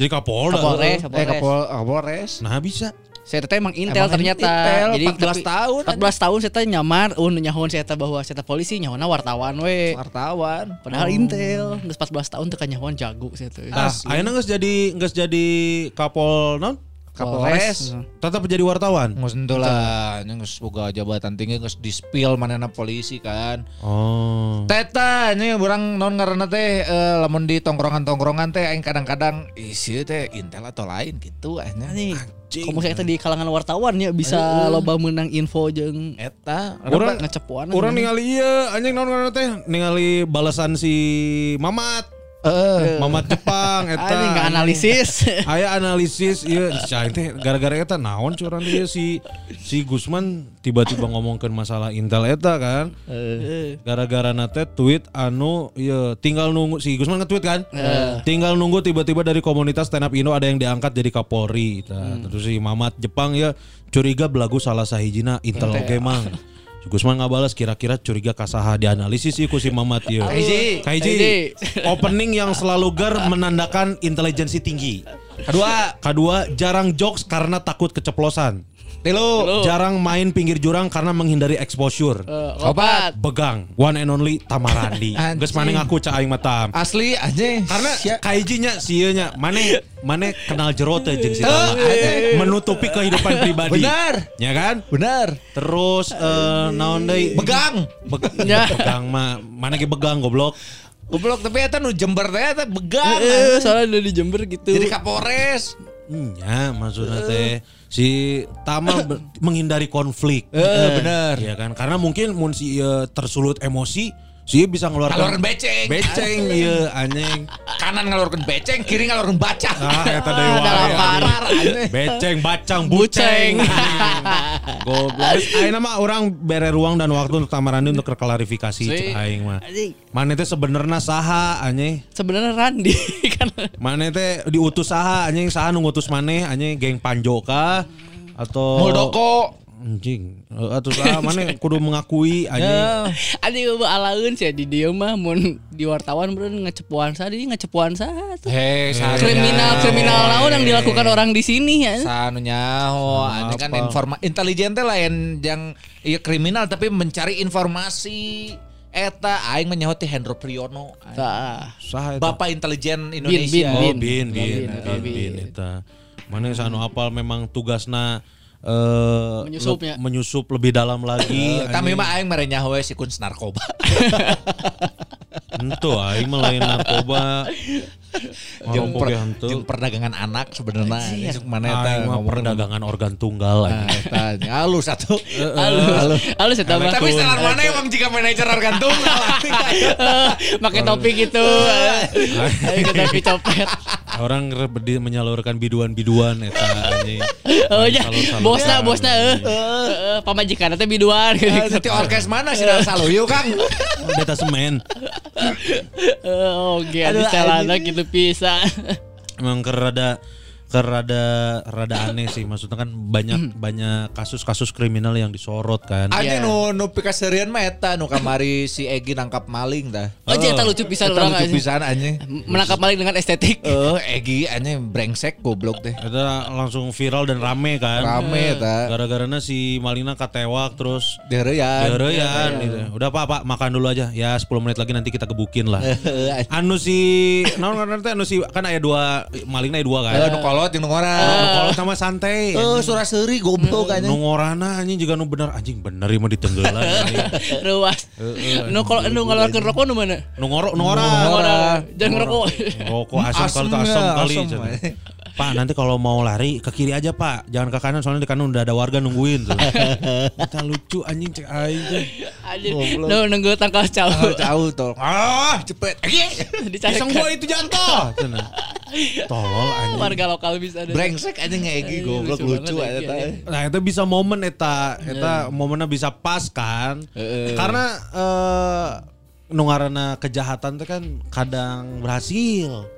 Jadi Kapolda. Kapolres, Eh Kapol Kapolres. Nah bisa. Saya teh emang Intel Emang ternyata. Intel, Jadi 14 tapi- tahun, 14 tahun saya teh nyamar, uh nyahon saya teh bahwa saya teh polisi nyahona wartawan we. Wartawan. Padahal Intel geus 14 tahun teu nyahoan jago saya teh. Nah, ayeuna geus jadi geus jadi Kapol naon? Kapolres. Tetap jadi wartawan. Ngus ento lah, geus boga jabatan tinggi geus di-spill manehna polisi kan. Oh. Teta ini orang non ngaranna teh eh, lamun di tongkrongan-tongkrongan teh aing kadang-kadang isi teh Intel atau lain gitu anya. Nih, kamu saya teh di kalangan wartawan ya bisa loba menang info jeung Eta Orang ngecepuan. Orang ningali iya anjing naon ngaranna teh ningali balasan si Mamat. Eh Mamat Jepang eta. Anjing nggak analisis. Aya analisis iya cai teh gara-gara eta naon curang dia si si Gusman tiba-tiba ngomongkeun masalah Intel eta kan. Gara-gara nate tweet anu iya tinggal nunggu si Gusman nge-tweet kan. Tinggal nunggu tiba-tiba dari komunitas stand up Indo ada yang diangkat jadi Kapolri. Nah, Terus si Mamat Jepang ya curiga belagu salah sahijina Intel oge mang. Si Gusman ngabalas kira-kira curiga kasaha dianalisis iku si Mamat ieu. Kaiji. Kaiji. Opening yang selalu ger menandakan intelijensi tinggi. Kedua, kedua jarang jokes karena takut keceplosan. Tilu. Jarang main pinggir jurang karena menghindari exposure. Obat. Begang, one and only Tamarandi. Geus maneh ngaku ca aing mata. Asli anjing. Karena kaijinya sieuna maneh maneh kenal jero teh jeung si Teu, Tama. anjing. Menutupi kehidupan pribadi. Benar. Ya kan? Benar. Terus eh naon deui? Begang. Beg- Ya. begang mah mana ge begang goblok. Goblok tapi eta nu Jember teh eta begang. Eh, soalnya udah di Jember gitu. Jadi Kapolres. Ya, maksudnya teh si Tama menghindari konflik. Eh, bener. Iya kan? Karena mungkin mun si ieu tersulut emosi, si ieu bisa ngeluarkan Ngeluarkan beceng. Beceng iya anjing. Kanan ngalurkeun beceng, kiri ngalurkeun baca. Ah, eta deui wae. Dalapan. Beceng, bacang, Buceng. Goblok. Ayeuna mah orang bere ruang dan waktu untuk Tamarandi untuk klarifikasi cek aing mah. Mana teh sebenarnya saha anjing? Sebenarnya Randi kan. Mana teh diutus saha anjing saha nu ngutus maneh anjing geng Panjo kah atau Muldoko. Anjing Eh, atau saha maneh kudu mengakui anjing. Ya. Anjing eueuh alaeun sih di dieu mah mun di wartawan bener ngecepuan sa di ngecepuan sa tuh. Hei, sanunya. Kriminal kriminal naon yang dilakukan orang di sini ya. Sanu nyaho, anjing kan informa intelijen teh lain yang iya kriminal tapi mencari informasi. Eta aing teh Hendro Priyono. Bapak intelijen Bin, Indonesia. Oh, Bin. bin, bin, Bin, bin, bin. bin. Mana sanu apal memang tugasna eh Menyusupnya. le- menyusup lebih dalam lagi. Eh, Tapi mah aing mere nyaho we si kuns narkoba. Ento aing mah lain narkoba. Jeung per- jeung perdagangan anak sebenarnya Jeung mana eta mah perdagangan organ tunggal Nah, aja. eta halus atuh. Halus. Halus ya tambah. Tapi saran mana emang jika manajer organ tunggal? Pakai topi gitu. Ayo topi copet. Orang menyalurkan biduan-biduan eta anjing. Oh ya, bosna bosna eh. Heeh, pamajikan teh biduan Nanti orkes mana sih Saluyu Kang? Detasemen. Eh, Oke, di celana gitu pisan. Emang kerada kerada rada aneh sih maksudnya kan banyak banyak kasus-kasus kriminal yang disorot kan. Anjing Iya. nu nu pikaserian mah eta nu kamari si Egi nangkap maling dah. Oh, eta lucu pisan Eta orang lucu pisan anjing. Menangkap maling dengan estetik. Eh Egi anjing brengsek goblok deh. Eta langsung viral dan rame kan. Rame eta. Gara-garana si Malina katewak terus Dereyan. Dereyan gitu. Udah Pak, Pak, makan dulu aja. Ya 10 menit lagi nanti kita gebukin lah. Heeh. anu si naon ngaranna teh anu si kan aya dua malingna aya dua kan. Kolot jeung nu Nu ngora. kolot sama santai. Eh surah seuri goblok Nu anjing. ngorana anjing juga nu bener anjing bener mah ditenggelan anjing. Ruas. Nu kalau nu ngeluarkeun rokok nu mana? Nu ngoro nu ngora. Jangan ngerokok. Rokok asam kali tuh Asem asam ya, kali. eh. Pak nanti kalau mau lari ke kiri aja pak Jangan ke kanan soalnya di kanan udah ada warga nungguin tuh Kita lucu anjing cek aing tuh Anjir. Nu nunggu tangkal cau. jauh tuh. Ah, cepet. Egi. Dicarikan. Iseng gua itu cenah. Tolol anjing Warga lokal bisa ada. Brengsek anjing Egi goblok lucu lucu banget, eta. Egi. Nah itu bisa momen eta Eta momennya bisa pas kan. Karena eh nu ngaranna kejahatan teh kan kadang berhasil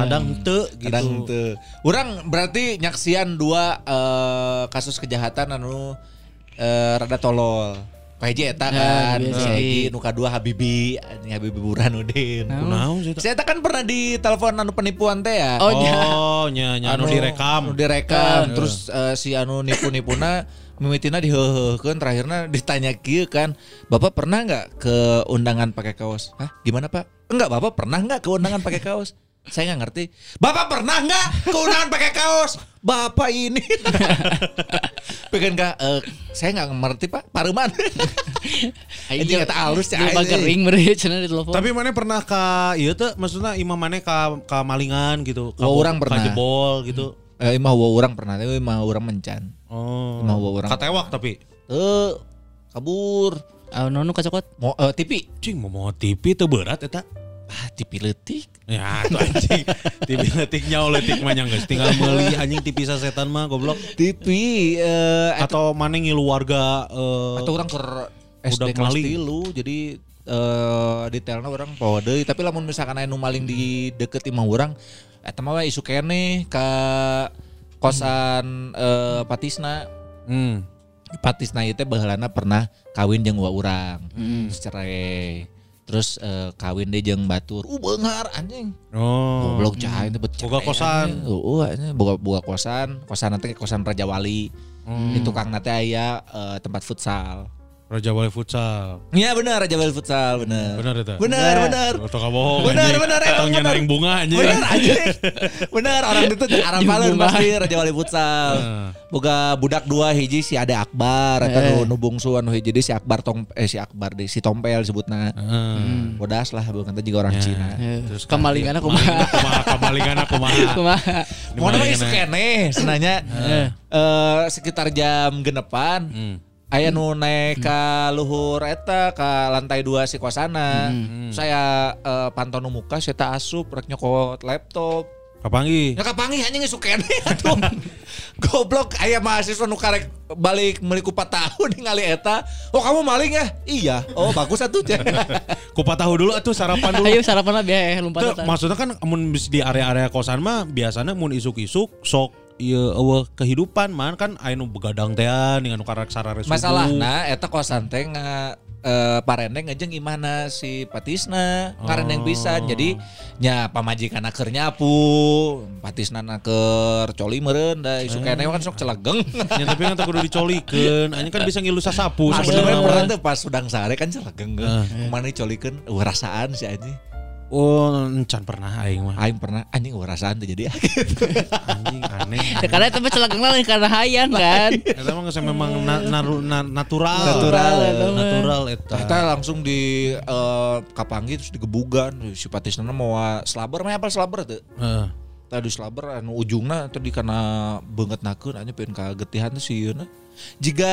kadang teu gitu Kadang teu. Urang berarti nyaksian dua eh, kasus kejahatan anu eh, rada tolol. Kahiji eta Nah, kan, biasa. si Egi nu kadua Habibi, Habibi Burhanuddin. Kunaon sih eta kan pernah di telepon anu penipuan teh ya. Oh, nya. Oh nya nya anu direkam anu direkam terus eh, si anu nipu-nipuna mimitina diheuheukeun terakhirna ditanya kieu kan Bapak pernah nggak ke undangan pakai kaos Hah gimana Pak Enggak Bapak pernah nggak ke undangan pakai kaos saya nggak ngerti Bapak pernah nggak ke undangan pakai kaos Bapak ini pengen nggak eh, saya nggak ngerti Pak Paruman Anjing eta halus ya Lupa kering meureun cenah di telepon. Tapi mana pernah ke iya tuh maksudnya imam mana ke ke malingan gitu. Ka Oh, orang ka pernah. jebol gitu. eh, imah orang pernah tapi imah orang mencan Oh. Imah orang Katewak tapi. eh kabur Ah, nonu kacokot. mau eh, TV Cing mau mau TV teu berat eta. Ah TV letik Ya tuh anjing. TV letik nyawa letik mah nya geus tinggal meuli anjing TV sasetan mah goblok. TV eh Atau mana ngilu warga eh atau orang ke SD kelas tilu jadi eh detailnya orang bawa deui. Tapi lamun misalkan nu maling di deket imah orang eta mah isu kene ka kosan eh, Patisna. Hmm. Patisna itu baheulana pernah kawin jeung wa urang. Terus cerai terus eh, kawin deh jeung batur uh beunghar anjing Oh. goblok cah itu bet Boga kosan. Heeh, anjing boga boga kosan. Kosan nanti kosan Raja Wali. Hmm. Di tukang nanti aya eh, tempat futsal. Raja Wali Futsal. Iya benar Raja Wali futsal benar. Benar itu. Benar benar. Atau Benar, anjing. benar, benar. naring bunga anjing. Benar anjing. Benar orang itu arah paling pasti Raja Wali futsal. Heeh. Boga budak dua hiji si Ade Akbar eta Eh. nu bungsu anu hiji si Akbar tong eh si Akbar deui si Tompel sebutna. Heeh. Bodas lah bukan teh juga orang Ya. Cina. Terus Kemalingan aku mah. kumaha kamalingan aku mah. Kumaha. Mau nama Kemalingan isu na. kene senanya eh sekitar jam genepan Hmm. aya nu naik ka luhur eta ka lantai dua si kosana. Saya eh, pantau nu muka saya tak asup rek nyokot laptop. Kapangi. Ya kapangi anjing isu kene atuh. Goblok aya mahasiswa nu karek balik meuli ku 4 tahun ningali eta. Oh kamu maling ya? Iya. Oh bagus atuh. Kupat tahu dulu atuh sarapan dulu. Ayo sarapan lah biar Teu, lompatan. maksudnya kan mun bis di area-area kosan mah biasanya mun isuk-isuk sok ieu eueuh kehidupan man. Kan aya nu begadang teh dengan nu karek sarare subuh. Masalahna eta kosan teh nga eh, parendeng ngejeng imana si Patisna karendeng pisan. Jadi nya pamajikan keur nyapu Patisna keur coli meureun da isu kene kan sok celegeng Ya, tapi kan kudu dicolikeun. Anjing kan bisa ngilu sasapu Sebenarnya. pernah tuh pas udang sare kan celegeng Heeh. ke mana dicolikeun uh, rasaan si anjing Oh, encan pernah aing mah. Aing pernah anjing ngerasain tuh jadi Anjing aneh. Ya, karena itu mah celaka lain karena hayang kan. Eta mah geus memang na- naru- na- natural. Natural, eta mah. Natural eta. Kita langsung di eh, Kapanggi terus digebugan si patisna mau slaber mah apa slaber tuh Heeh. tadi slaber anu ujungna tadi karena banget nakeun aja pengen kagetihan tuh si Yuna jika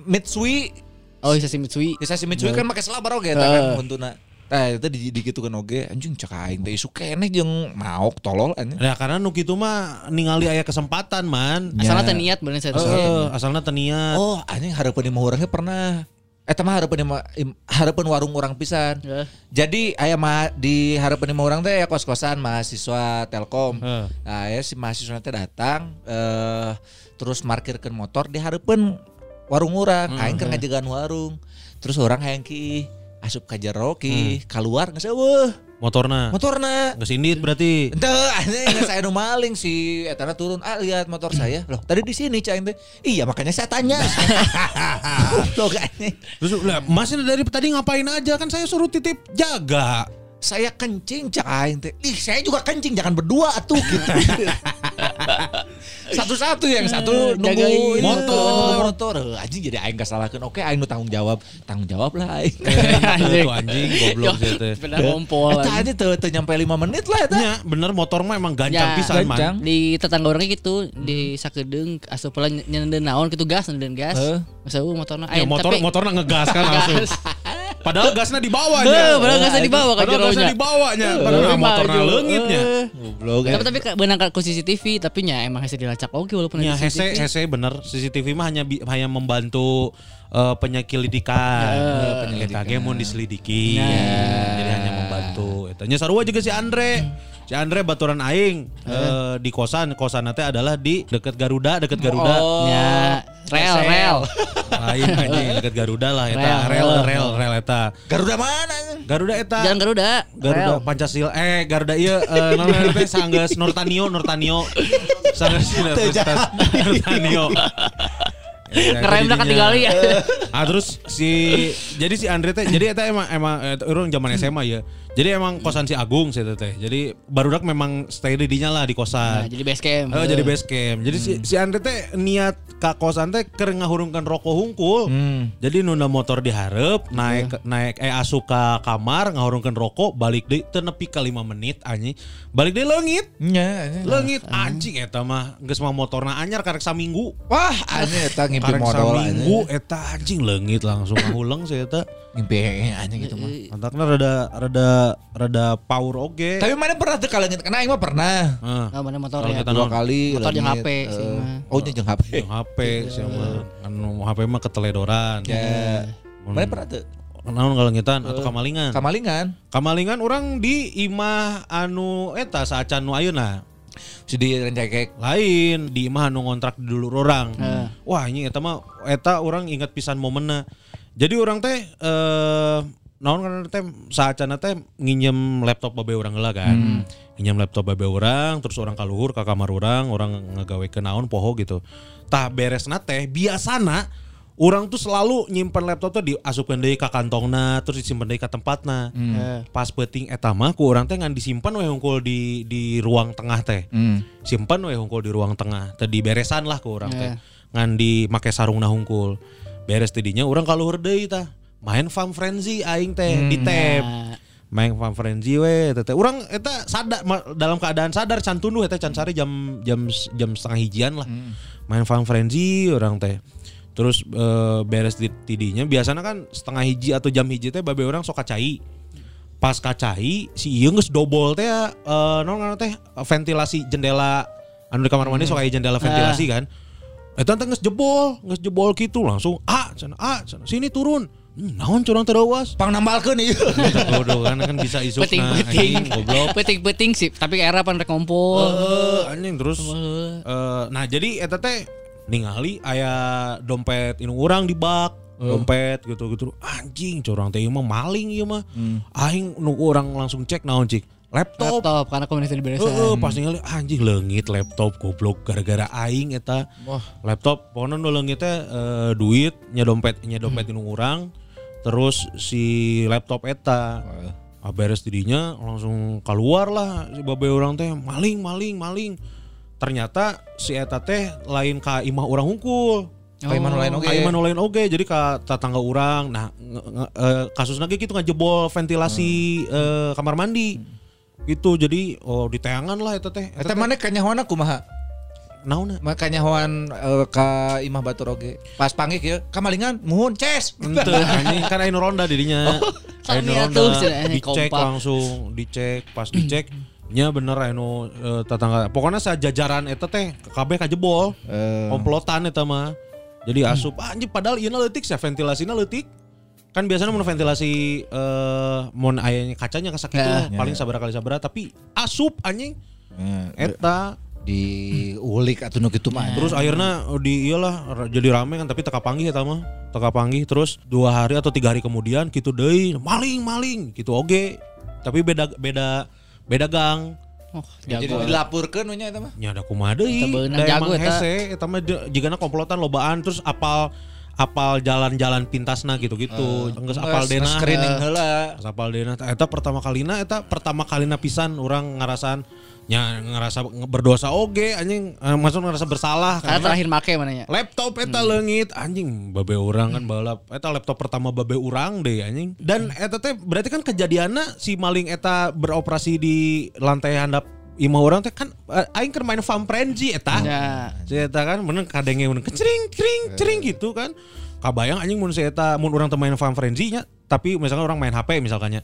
Mitsui Oh, isa si Mitsui. si Mitsui kan pakai slaber oge eta kan untuna Nah, itu di, di gitu kan oge anjing cek aing teh isu keneh jeung maok tolol anjing. Ya karena nu kitu mah ningali aya kesempatan man. Asalnya teh niat bener saya Heeh, asalna teu niat. Oh, anjing harapan imah urangnya pernah. Eta mah harapan harapan warung orang pisan. Eh. Jadi aya mah di harapan imah urang teh ya kos-kosan mahasiswa Telkom. Heeh. Nah, ya si mahasiswa teh datang eh terus parkirkeun motor di harapan warung urang. Aing keur ngajegan warung. Terus orang hayang ki asup ka jero ki keluar geus eueuh Motorna. motorna. Geus indit berarti. Ente anjing saya nu maling si etana turun ah lihat motor saya. Loh, tadi di sini cai teh. Iya, makanya saya tanya. Loh. Terus lah, masih dari tadi ngapain aja kan saya suruh titip jaga. Saya kencing aing teh. Ih, saya juga kencing jangan berdua atuh gitu. Satu-satu yang satu nunggu Jagain ini, motor. nunggu motor. Eh, Anjing jadi aing kesalahkeun. Oke, aing nu tanggung jawab. Tanggung jawab lah aing. Itu anjing goblok sih teh. Benar ngompol. Eta aja tuh tuh nyampe 5 menit lah eta. Ya bener motor mah emang gancang Ya, pisan man. di tetangga orangnya gitu di sakedeung asup pula nyenenden naon gitu gas nyenenden gas Heeh. masa uh motorna Ya, motor motorna ngegas kan langsung. Gas. Padahal gasnya di bawahnya. Heuh, padahal gasnya di bawah kan Padahal gasnya di bawahnya. Padahal Tapi motorna maju. leungitnya. Eh. Goblok. tapi tapi benang ku CCTV tapi nya emang hese dilacak oke walaupun Ya ada hese CCTV. hese bener CCTV mah hanya hanya membantu eh, penyelidikan. Ya, Kita ge mun diselidiki. Nah. Jadi hanya membantu. Eta nya sarua juga si Andre. Si Andre baturan aing eh, di kosan, kosan teh adalah di deket Garuda, deket Garuda. Oh. ya rel rel Lain anjing deket Garuda lah eta. Rel. Rel rel rel eta. Garuda mana? Garuda eta. jalan Garuda Garuda rel. Pancasila eh Garuda iya eh namanya teh sanggeus Nurtanio Nurtanio sanggeus Nurtanio Ya, ngerem jadi dah ketinggali ya Ah terus si jadi si Andre teh jadi eta emang emang eh, orang zaman SMA ya. Jadi emang kosan si Agung sih teh. Jadi barudak memang stay di dinya lah di nah, kosan. jadi base camp Oh jadi base camp. Jadi si, si Andre teh niat ka kosan teh keur ngahurungkan rokok hungkul. Jadi nunda motor diharap naik naik eh asup ka kamar ngahurungkan rokok balik deui teu nepi ka 5 menit anjing. Balik deui leungit. Nya. Leungit anjing eta mah geus mah motorna anyar karek saminggu. Wah, anjing eta ngimpi Karek modal saminggu eta anjing leungit langsung nguleng sih eta. Ngimpi anjing gitu mah. Mantakna rada rada rada power oge. Tapi mana pernah tuh kalengit? Karena aing mah pernah. Heeh. Nah, mana motor Kalau ya Dua kali. Motor langit, HP sih eh, mah. Oh, jeung HP. Yang HP sih mah. Anu HP mah keteledoran. Ya. Mana pernah tuh? Naon ngalengitan atau kamalingan? Kamalingan. Kamalingan orang di imah anu eta saacan nu ayeuna. Si di rencekek. Lain di imah anu ngontrak dulu orang. Heeh. Wah, ini eta mah eta orang ingat pisan momenna. Jadi orang teh eh naon kan teh saacana teh nginjem laptop babe orang heula kan. Nginjem laptop babe orang terus orang kaluhur ke kamar orang, orang ngegawe ke naon poho gitu. Tah beresna teh biasana orang tuh selalu nyimpen laptop tuh diasupkeun deui ka kantongna terus disimpen deui ka tempatna. Eh, Pas penting eta mah ku urang teh ngan disimpan we hungkul di di ruang tengah teh. Hmm. Simpan we hungkul di ruang tengah. Tadi beresan lah ku urang teh. Ya. Ngan di make sarungna hungkul. Beres tidinya urang kaluhur deui tah. Main Farm Frenzy aing teh di tab. nah, Main Farm Frenzy we teh. Urang eta sadar dalam keadaan sadar can tunduh eta can sare jam jam jam setengah hijian lah. Main Farm Frenzy urang teh. Terus eh, beres di tidinya biasanya kan setengah hiji atau jam hiji teh babe orang sok kacai. Pas kacai si ieu geus dobol teh eh naon ngaranna teh ventilasi jendela anu di kamar mandi sok aya jendela ventilasi kan. Eta teh geus jebol, geus jebol gitu langsung ah cenah ah cenah sini turun. Hmm, naon curang terawas. Pang nambalkeun ieu. Bodoh kan kan bisa isuk peting nah, peting. goblok. peting peting sih tapi era pan rek ngompol Eh, anjing terus eh, nah jadi eta teh ningali aya dompet inu urang di bak dompet gitu gitu anjing curang teh mah maling ieu mah. Aing nu urang langsung cek naon cik? Laptop. Laptop karena komunitas di beresan. Heeh, pas ningali anjing leungit laptop goblok gara-gara aing eta. Laptop pokoknya nu leungit teh eh, duit nya dompet nya dompet inu urang terus si laptop eta Ah, beres dirinya langsung keluar lah si babe orang teh maling maling maling. Ternyata si eta teh lain ka imah orang hungkul. Ka imah nu lain oge. Ka imah nu lain oge jadi ka tetangga orang. Nah nge- nge- eh, kasusnya ge gitu ngejebol ventilasi eh, kamar mandi. Gitu jadi oh diteangan lah eta teh. Eta mana kanyahoana kumaha? Naon Makanya hoan eh, ka Imah Batur oge. Pas panggil ya, kamalingan muhun ces. Ente anjing kan anu ronda dirinya. Anu sami ronda dicek kompak. langsung, dicek pas dicek nya bener anu eh, tetangga. Pokoknya sajajaran eta teh kabeh kajebol. Eh. Komplotan eta mah. Jadi asup ah, anjing padahal ieu leutik ya ventilasinya leutik. Kan biasanya mun ventilasi eh mun ayahnya kacanya kasak itu Ya. paling sabaraha kali sabaraha tapi asup anjing Eh, eta diulik atuh nu kitu mah. Terus akhirnya di iyalah jadi rame kan tapi teka panggih eta mah. Teka panggih terus dua hari atau tiga hari kemudian gitu deui maling maling gitu oge. Tapi beda beda beda gang. Oh, Ya, jadi jago. dilapurkeun nya eta mah. Nya ada kumaha deui. Jago eta. hese eta mah jigana komplotan lobaan terus apal apal jalan-jalan pintasna gitu-gitu. Geus apal dena. screening heula. Geus apal dena eta pertama kalina eta pertama kalina pisan orang ngarasan nya ngerasa berdosa oge anjing. Eh, maksud ngerasa bersalah Karena terakhir make mananya. laptop eta leungit. Anjing babe urang kan balap. Eta laptop pertama babe urang deh anjing. Dan eta teh berarti kan kejadiannya si maling eta beroperasi di lantai handap imah orang teh kan eh, aing keur main farm frenzy eta. Ya. eta kan bener kadenge bener kecering kering cering gitu kan. Kabayang anjing mun si eta mun urang teh main farm frenzy nya tapi misalnya orang main HP misalkannya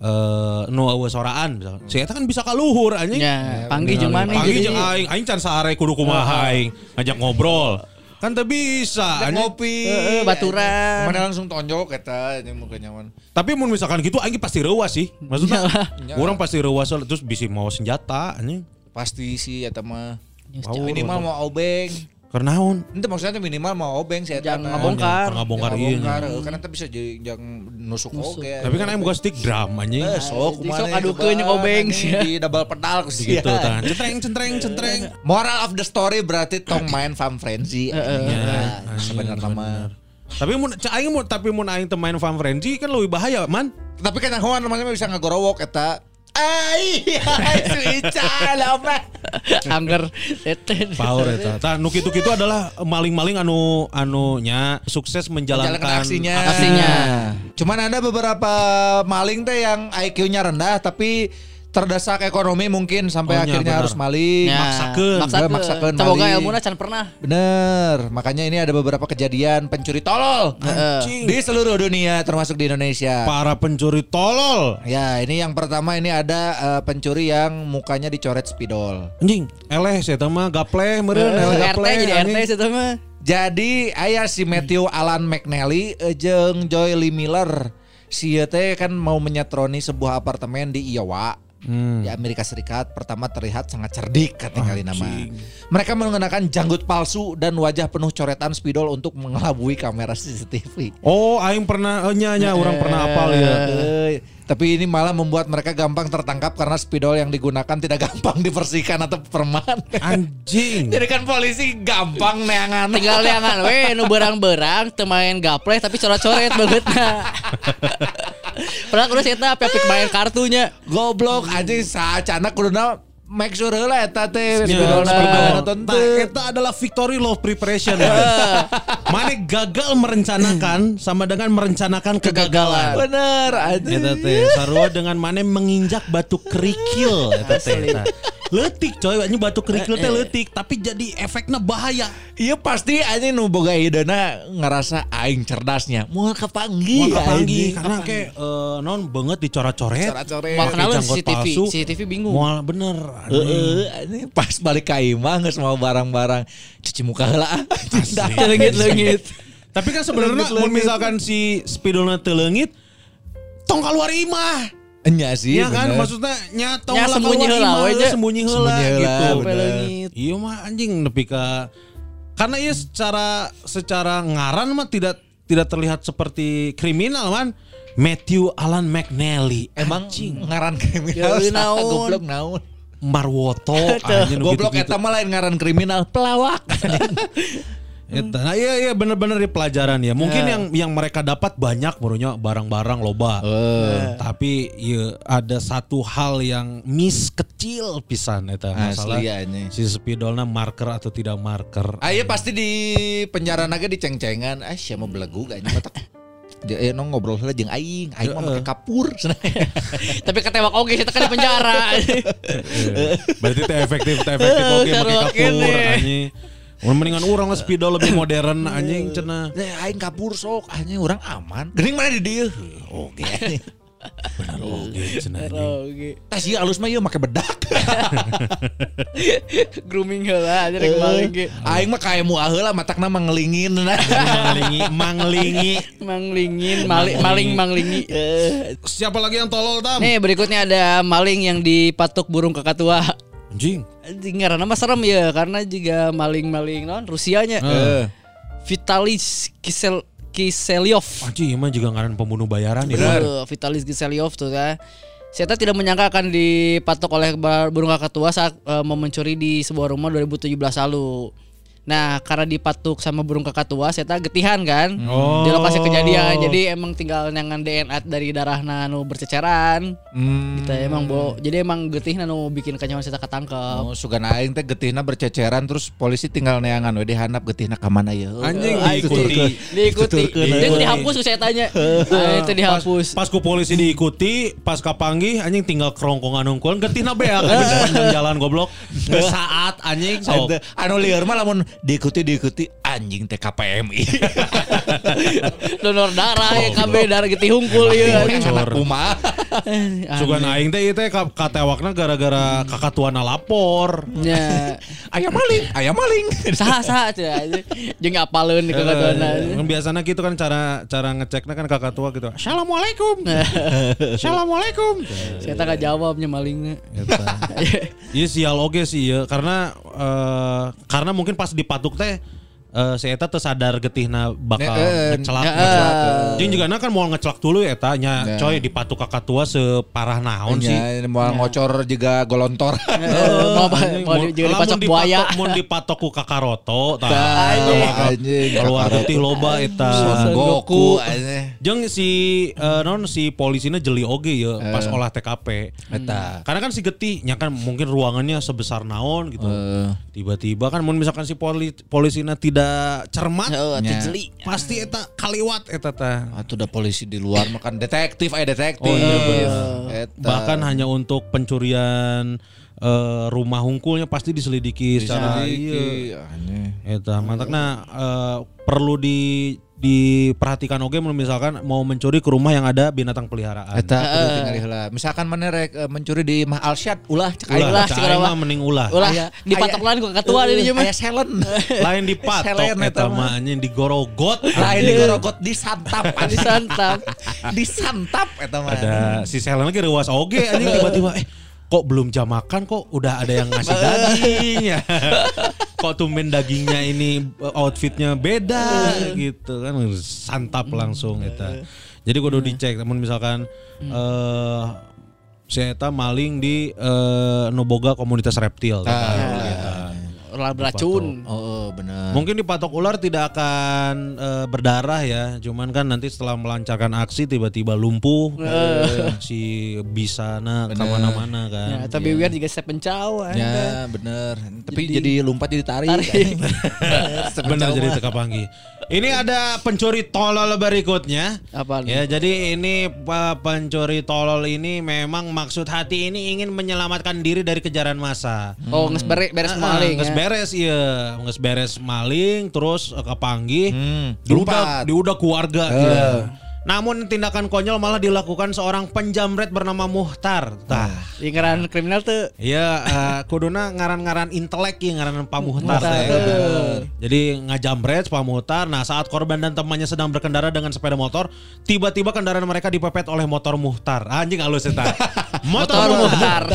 eh nu awewe soraan misalkan si eta kan bisa kaluhur anjing Ya, panggil jeung maneh Panggil jadi. jeung aing, aing can saare kudu kumaha aing, ngajak ngobrol. Kan teu bisa. anjing. ngopi. Heeh, baturan. Mana langsung tonjok eta nya muka nyaman. Tapi mun misalkan gitu aing pasti reuas sih. Maksudnya orang pasti reuas terus bisa mau senjata anjing. Pasti sih eta mah. Minimal mau obeng. Karena naon? Itu maksudnya minimal mau obeng sih. Jangan ngabongkar. Jangan ngabongkar Jangan ieu. ngabongkar, heuh, Karena eta bisa jadi yang nusuk oge. Tapi kan aing buka stick drum anjing. Eh, sok sok nih, adukeun yang obeng sih. Di double pedal sih. Gitu kan. Centreng centreng centreng. Moral of the story berarti tong main farm frenzy. Ya, Nah, sebenarnya mah. Tapi mun aing mun tapi mun aing teu main farm frenzy kan lebih bahaya, man. Tapi kan yang hoan namanya bisa ngagorowok eta. Ai, suica lama. Angger tete. Power eta. Tah nu kitu-kitu adalah maling-maling anu anunya sukses menjalankan Jalankan aksinya. Aksinya. Cuman ada beberapa maling teh yang IQ-nya rendah tapi terdesak ekonomi mungkin sampai Oh, nya, akhirnya benar. harus maling. Ya, Maksakeun. Maksakeun, Maksakeun. Coba ilmuna can pernah. Bener, makanya ini ada beberapa kejadian pencuri tolol Anjing. di seluruh dunia termasuk di Indonesia. para pencuri tolol. Ya, ini yang pertama ini ada eh, pencuri yang mukanya dicoret spidol. Anjing, eleh saya mah gapleh meureun eleh RT jadi RT situ mah. Jadi ayah si Matthew Alan McNally eh, jeung Joy Lee Miller si teh kan mau menyetroni sebuah apartemen di Iowa. Hmm. Di Amerika Serikat pertama terlihat sangat cerdik katingali nama. Mereka menggunakan janggut palsu dan wajah penuh coretan spidol untuk mengelabui kamera CCTV. Oh, aing pernah eh, nya nya orang pernah apal ya. Eh, tapi ini malah membuat mereka gampang tertangkap karena spidol yang digunakan tidak gampang dibersihkan atau perman. Anjing. Jadi kan polisi gampang neangan. Tinggal liangan we nu berang-berang teu main gapleh tapi coret-coret banget Padahal kudu eta apik main kartunya. Goblok anjing sacana kuduna make sure heula eta teh Ya, spidol spidol. atau Nah, eta adalah victory love preparation. ya. Mana gagal merencanakan sama dengan merencanakan kegagalan. Bener anjing. Eta teh sarua dengan mana menginjak batu kerikil eta teh. Letik coy, ini batu kerikil teh letik tapi jadi efeknya bahaya. Iya pasti anjing nu boga idena ngerasa aing cerdasnya. Moal kepanggih Wah anjing. panggih karena kayak eh, non banget dicoret-coret. Coret-coret. Mal kenal CCTV, palsu. CCTV bingung. Mual bener. Heeh, anjing pas balik ka imah geus mau barang-barang cuci muka heula. Asli. Leungit-leungit. Tapi kan sebenarnya mun misalkan si spidolna teu leungit tong keluar imah. Enya sih. Iya kan bener. maksudnya nyata Nya lah sembunyi heula we, sembunyi heula gitu. Iya mah anjing nepi ka karena iya secara secara ngaran mah tidak tidak terlihat seperti kriminal man. Matthew Alan McNally. Emang Anjing. ngaran kriminal Ya, naon. goblok naon. Marwoto anjing Goblok gitu-gitu. eta mah lain ngaran kriminal pelawak. Eta. Nah, iya iya bener-bener di pelajaran ya. Mungkin Ya. yang yang mereka dapat banyak barunya barang-barang loba. Eh. Tapi ya ada satu hal yang miss kecil pisan eta masalah Asli anjing. si spidolna marker atau tidak marker. Ah iya pasti di penjara naga diceng-cengan. Ah siapa mau belegu gak ini matak. Dia eh, nong ngobrol heula jeung aing, aing mah pakai kapur. Tapi ketewak oke kita kan di penjara. Iya. Berarti teh efektif teh efektif oke pakai kapur anjing. Mendingan urang lah spidol lebih modern anjing cenah. Eh, aing kapur sok, anjing orang aman. Gening mana di dieu? Oke. Bener oke anjing. Oke. Tas ieu alus mah ieu make bedak. Grooming heula aja rek ge. Aing mah kayak mu heula matakna mah ngelingin. Manglingi, manglingi. Manglingin, maling maling manglingi. Siapa lagi yang tolol tam? Nih berikutnya ada maling yang dipatuk burung kakatua. Anjing. Anjing ngaranna mah serem ya karena juga maling-maling non Rusianya. Eh. Vitalis Kisel Kiselyov. Anjing mah juga ngaran pembunuh bayaran ya. Uh, Vitalis Kiselyov tuh ya. Saya tidak menyangka akan dipatok oleh burung kakatua saat eh, mau mencuri di sebuah rumah 2017 lalu. Nah, karena dipatuk sama burung kakatua, saya getihan kan Oh. di lokasi kejadian. Jadi emang tinggal nyangan DNA dari darah nu berceceran. Hmm. Gitu emang bo. Jadi emang getih nu bikin kanyawan saya ketangkep. Oh, sugan aing teh getihna berceceran terus polisi tinggal neangan we dihandap getihna ka mana ya. Anjing diikuti. Diikuti. Itu dihapus saya tanya. Ah, itu dihapus. Pas, pas ku polisi diikuti, pas kapanggih anjing tinggal kerongkongan unggul getina beak kan sepanjang jalan goblok. Saat anjing sok. Ente, anu lieur mah lamun diikuti diikuti anjing teh KPMI. Donor darah ya KB darah getih hungkul ya. Anak kumaha. Sugan aing teh ieu teh ka- katewakna gara-gara kakatuana lapor. Ya. Aya maling, aya maling. Saha saha aja. Jeung apaleun di kakatuana. Kan biasanya gitu kan cara cara ngeceknya kan kakak tua gitu. Assalamualaikum. Assalamualaikum. Saya tak jawabnya malingnya. Iya sial oge sih ya karena eh, karena mungkin pas dipatuk teh eh, si Eta tersadar getihna bakal Neuen. ngecelak. Neuen. ngecelak. Jeung juga kan mau ngecelak dulu Eta nya Ya. coy dipatuk kakak tua separah naon sih. Ya, mau ngocor juga golontor. Mau mau dipatok- buaya. Mun dipatok ku kakaroto tah. Anjing. Anjing. Keluar getih loba Eta. Goku. Jeung si eh, non si polisinya jeli oge ya pas olah TKP. Eta. Karena kan si getih nya kan mungkin ruangannya sebesar naon gitu. Eh. Tiba-tiba kan mun misalkan si poli, polisinya tidak cermat, Oh, atuh jeli. pasti eta kaliwat eta teh. Atuh udah polisi di luar makan detektif aya detektif. Oh, iya, bener. Eta. Bahkan hanya untuk pencurian eh, rumah hungkulnya pasti diselidiki secara Diselidiki. iya. Anjing. Eta mantakna eh, perlu di diperhatikan oke mun misalkan mau mencuri ke rumah yang ada binatang peliharaan. Eta heula. Misalkan mana rek eh, mencuri di Mah Alsyad ulah cek aing Ulah, ulah, mah mah. mending ulah. Ulah Aya- dipatok aya- lan ku kakatua di dieu mah. Aya selen. Lain dipatok Selen eta mah. anjing digorogot. Lain digorogot disantap. Disantap. Disantap eta mah. ada si Selen lagi rewas oge anjing tiba-tiba eh kok belum jam makan kok udah ada yang ngasih daging ya? Kok tumben dagingnya ini eh, outfitnya beda gitu kan? Santap langsung eta jadi kudu dicek namun misalkan eh si eta maling di eh, Noboga komunitas reptil Ulah beracun. Oh, bener. Mungkin dipatok ular tidak akan eh, berdarah ya, cuman kan nanti setelah melancarkan aksi tiba-tiba lumpuh, eh, si bisana ke mana-mana kan. Ya, tapi biar juga saya pencau. Ya bener. Tapi Jadi- jadi, lompat jadi tarik. Tarik. Benar jadi teka panggi. Ini ada pencuri tolol berikutnya. Apaan? Ya, jadi ini pencuri tolol ini memang maksud hati ini ingin menyelamatkan diri dari kejaran masa. Oh, nges beres beres maling. Nges ya. beres iya, nges beres maling terus eh, kepanggih. Hmm, diudak diudak keluarga iya. Namun tindakan konyol malah dilakukan seorang penjamret bernama Muhtar. Tah. Yang ngaran kriminal tuh Iya, eh, kuduna ngaran-ngaran intelek ya ngaran pamuhtar. Muhtar, bener. Jadi ngajambret pamuhtar. Nah, saat korban dan temannya sedang berkendara dengan sepeda motor, tiba-tiba kendaraan mereka dipepet oleh motor Muhtar. Anjing halus eta. motor muhtar.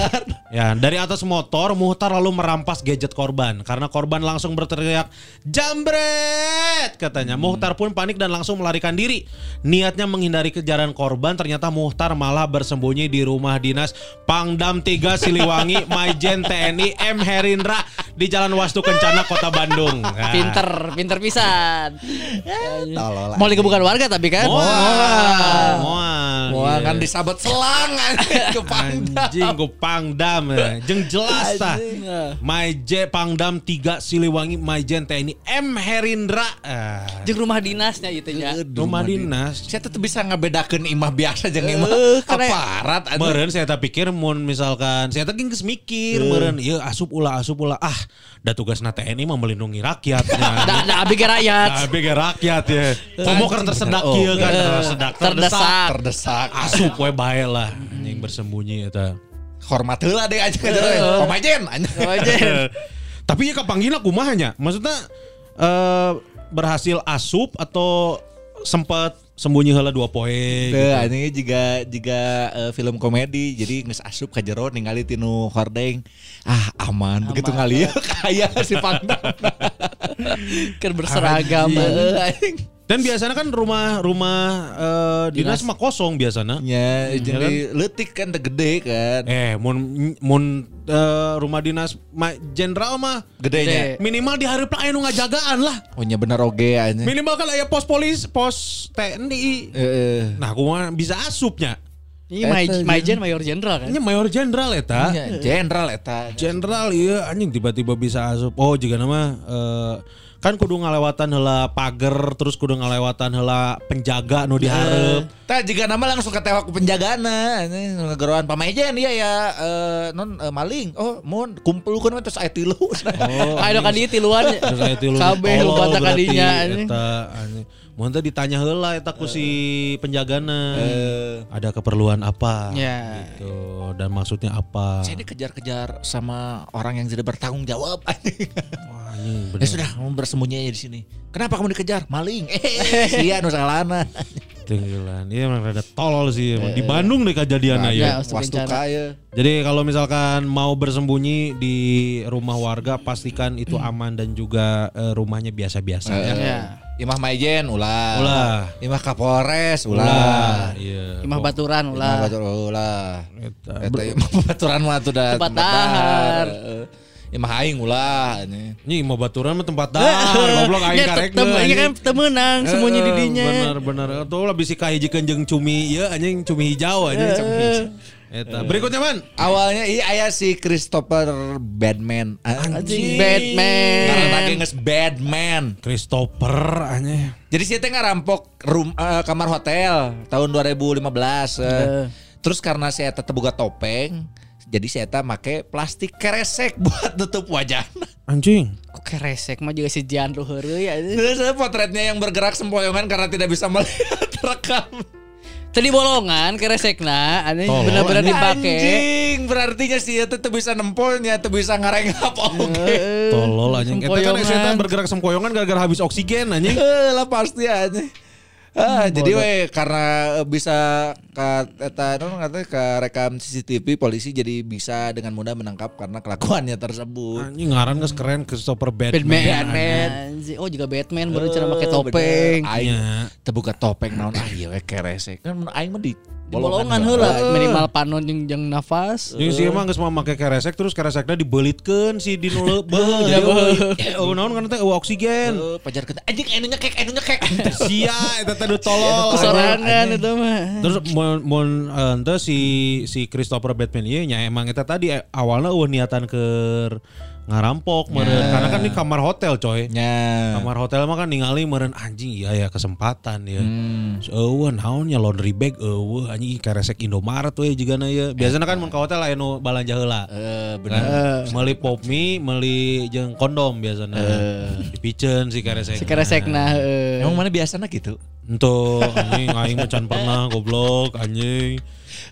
Ya, dari atas motor Muhtar lalu merampas gadget korban karena korban langsung berteriak, "Jambret!" Katanya. Muhtar pun panik dan langsung melarikan diri. Niatnya menghindari kejaran korban, ternyata Muhtar malah bersembunyi di rumah dinas Pangdam 3 Siliwangi, Maijen TNI M Herindra di Jalan Wastu Kencana, Kota Bandung. Nah. Pinter, pinter pisan. Tolol. Mau dikebukan warga tapi kan. Moal, moal. Wah iya. kan disabet selang ke Pangdam. Anjing gue Pangdam ya. Jeng jelas tah. Ah. Maije Pangdam 3 Siliwangi Maijen TNI M Herindra. Jeung rumah dinasnya gitu nya. Rumah dinas. Saya tetep bisa ngebedakan imah biasa jeung imah Eh, karena- aparat. Meren saya tak pikir mun misalkan saya tak geus mikir meren ieu asup ulah asup ulah ah da tugasna TNI mah melindungi rakyatnya. Da da abi ge rakyat. Nah, bega rakyat ya. Komo keur tersedak Oh. kieu kan tersedak Terdesak. terdesak. Asup we bae lah anjing bersembunyi eta. Hormat heula deh aja anjing. Aja. Tapi ya kapanggina kumahanya? Maksudnya eh berhasil asup atau sempat sembunyi heula dua Teu gitu. anjingnya juga juga eh, film komedi jadi geus asup ka jero ningali tinu hordeng. Ah aman, begitu ngalieu kaya si Pangdam. Kan berseragam. Anjing. Dan biasanya kan rumah-rumah eh, dinas mah kosong biasanya. Ya, jadi letik kan teu gede kan. Eh, mun mun eh, rumah dinas ma, jenderal mah Gedenya. minimal di hari aya nu ngajagaan lah. Oh nya bener oge anjing. Minimal kan aya pos polis, pos TNI. Heeh. Nah, aku mah bisa asupnya. Ini Mai- Maijen Mayor Jenderal kan. Ini mayor jenderal eta. Nya Jenderal eta. Jenderal iya anjing tiba-tiba bisa asup. Oh, juga nama eh, kan kudu ngalewatan heula pagar terus kudu ngalewatan heula penjaga nu dihareup. Tah jika nama langsung ke tewak anjing ngageroan pamajen dia ya eh, non eh, maling. Oh, mun kumpulkeun we terus aya tilu. Oh, Ayo kan dia tiluan. Terus aya tilu Kabeh loba berarti kadinya anjing. Eta anjing. Mun teh ditanya heula eta ku si penjagana. Eh. Ada keperluan apa? Ya. Gitu. Dan maksudnya apa? Saya dikejar-kejar sama orang yang tidak bertanggung jawab. Wah, anjing Ya bener. sudah, aja di sini. Kenapa kamu dikejar? Maling. Eh, sia nu salahna. Tenggelan. Iya emang rada tolol sih emang. Di Bandung deh kejadiannya ya. Ya, Wastu kaya. Jadi kalau misalkan mau bersembunyi di rumah warga pastikan itu aman dan juga eh, rumahnya biasa-biasa ya. Ya. Imah Maijen ulah. Ulah. Imah Kapolres Ulah. ulah. Iya. Imah baturan Imah ulah. Batur ulah. Eta. Eta imah baturan mah tuh dah Tempat Heeh. Imah aing ulah anjing. Ini mau baturan mah tempat dahar, goblok aing Ya, karek tem- ini kan temenang sembunyi di dinya. Bener bener. Tuh lah bisa kahijikeun jeung cumi ieu anjing cumi hijau anjing. Eta. Berikutnya man. Awalnya iya aya si Christopher Badman. Anjing Batman. Karena lagi nges Badman. Christopher anjing. Jadi sih teh ngarampok rum, eh, kamar hotel tahun 2015. eh. Terus karena saya tetap buka topeng, jadi saya tak make plastik keresek buat tutup wajah. Anjing. Kok keresek mah juga si Jandro heureuy ya. Eh, potretnya yang bergerak sempoyongan karena tidak bisa melihat rekam. Tadi bolongan keresekna, aneh Tolol, benar-benar anjing. dipake. Anjing, berartinya sih itu tuh bisa nempolnya, tuh bisa ngarengap oke. Tolol anjing. Eta kan saya bergerak sempoyongan gara-gara habis oksigen anjing. Lah pasti aja. Ah, jadi we karena eh, bisa ka eta non katanya ke rekam CCTV polisi jadi bisa dengan mudah menangkap karena kelakuannya tersebut. Anjing ngaran geus keren Christopher Batman. Batman. Anjing. Oh juga Batman baru cara pakai topeng. Aing Nya. terbuka topeng naon ah ieu we keresek. Kan mun aing mah di Bolongan heula minimal panon jeung jeung nafas. Jeung si emang geus make keresek terus keresekna dibelitkeun si dinu leubeul. Jadi oh naon kan teh oksigen. Pajar kita anjing anu nyekek anu nyekek. Sia eta teh nu tolol. Kesorangan itu mah. Terus mun mun eh, ente si si Christopher Batman ieu nya emang eta tadi eh, awalnya eueuh niatan keur ngarampok meureun karena kan di kamar hotel coy. Nya. Kamar hotel mah kan ningali meureun anjing iya ya kesempatan ya. Hmm. Eueuh naon nya laundry bag eueuh anjing karesek Indomaret we jigana ya. Biasana kan mun ka hotel aya nu balanja heula. Eh Kan, bener. meuli pop mie, meuli jeung kondom biasana. Dipiceun si karesek. Si keresekna heeh. Emang mana biasanya gitu? Entuh anjing aing mah can pernah goblok anjing.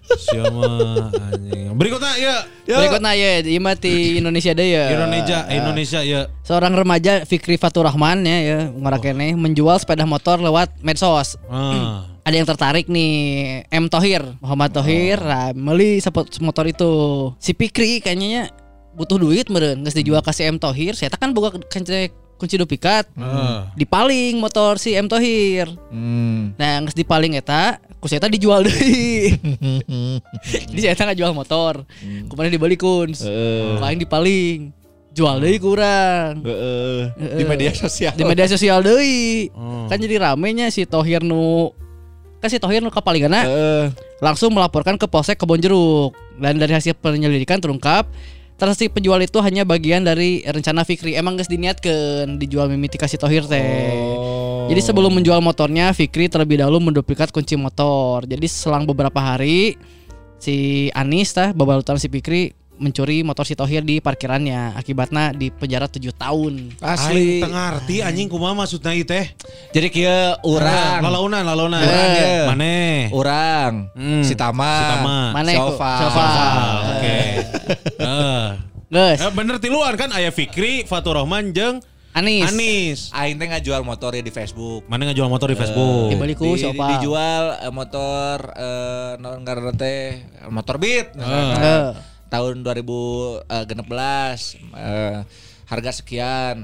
Siapa anjing. Berikutnya ya. Berikutnya ya, ieu mah ti Indonesia deh ya. Indonesia, Indonesia ya. Seorang remaja Fikri Fatur Rahman ya, ya ngarakene menjual sepeda motor lewat medsos. Ah. Ada yang tertarik nih M Tohir, Muhammad Tohir, nah, beli sepot- motor itu. Si Fikri kayaknya butuh duit meren, geus dijual ke si M Tohir. Saya kan buka kence kunci duplikat. Heeh. Dipaling motor si M Tohir. Hmm. Nah, geus dipaling eta, ku saya dijual deui. Jadi saya nggak jual motor. Kemarin dibeli kuns. Heeh. Lain dipaling. Jual deui kurang. Heeh. Di media sosial. Di media sosial deui. Oh. Kan jadi ramenya si Tohir nu kan si Tohir nu kapalingana Heeh. langsung melaporkan ke Polsek Kebonjeruk dan dari hasil penyelidikan terungkap transaksi penjual itu hanya bagian dari rencana Fikri emang geus diniatkeun dijual mimiti kasih Tohir teh. Oh. Jadi sebelum menjual motornya Fikri terlebih dahulu menduplikat kunci motor. Jadi selang beberapa hari si Anis tah babalutan si Fikri mencuri motor si Tohir di parkirannya. Akibatnya di penjara 7 tahun. asli. Aing teu ngarti anjing kumaha maksudna ieu teh. Jadi kieu urang. Lalaunan, lalaunan. Urang, ye. Maneh. Urang. Hmm. Si Tama. Si Tama. Mana Oval. Ah, Oke. Heeh. Guys, Eh, bener tiluan kan aya Fikri, Fatur Rahman jeung Anis. Anis. Aing teh ngajual motor ya di Facebook. Mana ngejual motor di Facebook? Dibeli ku si Di- Oval. dijual eh, motor eh naon ngaranna teh motor Beat. Heeh. Tahun 2016 eh, harga sekian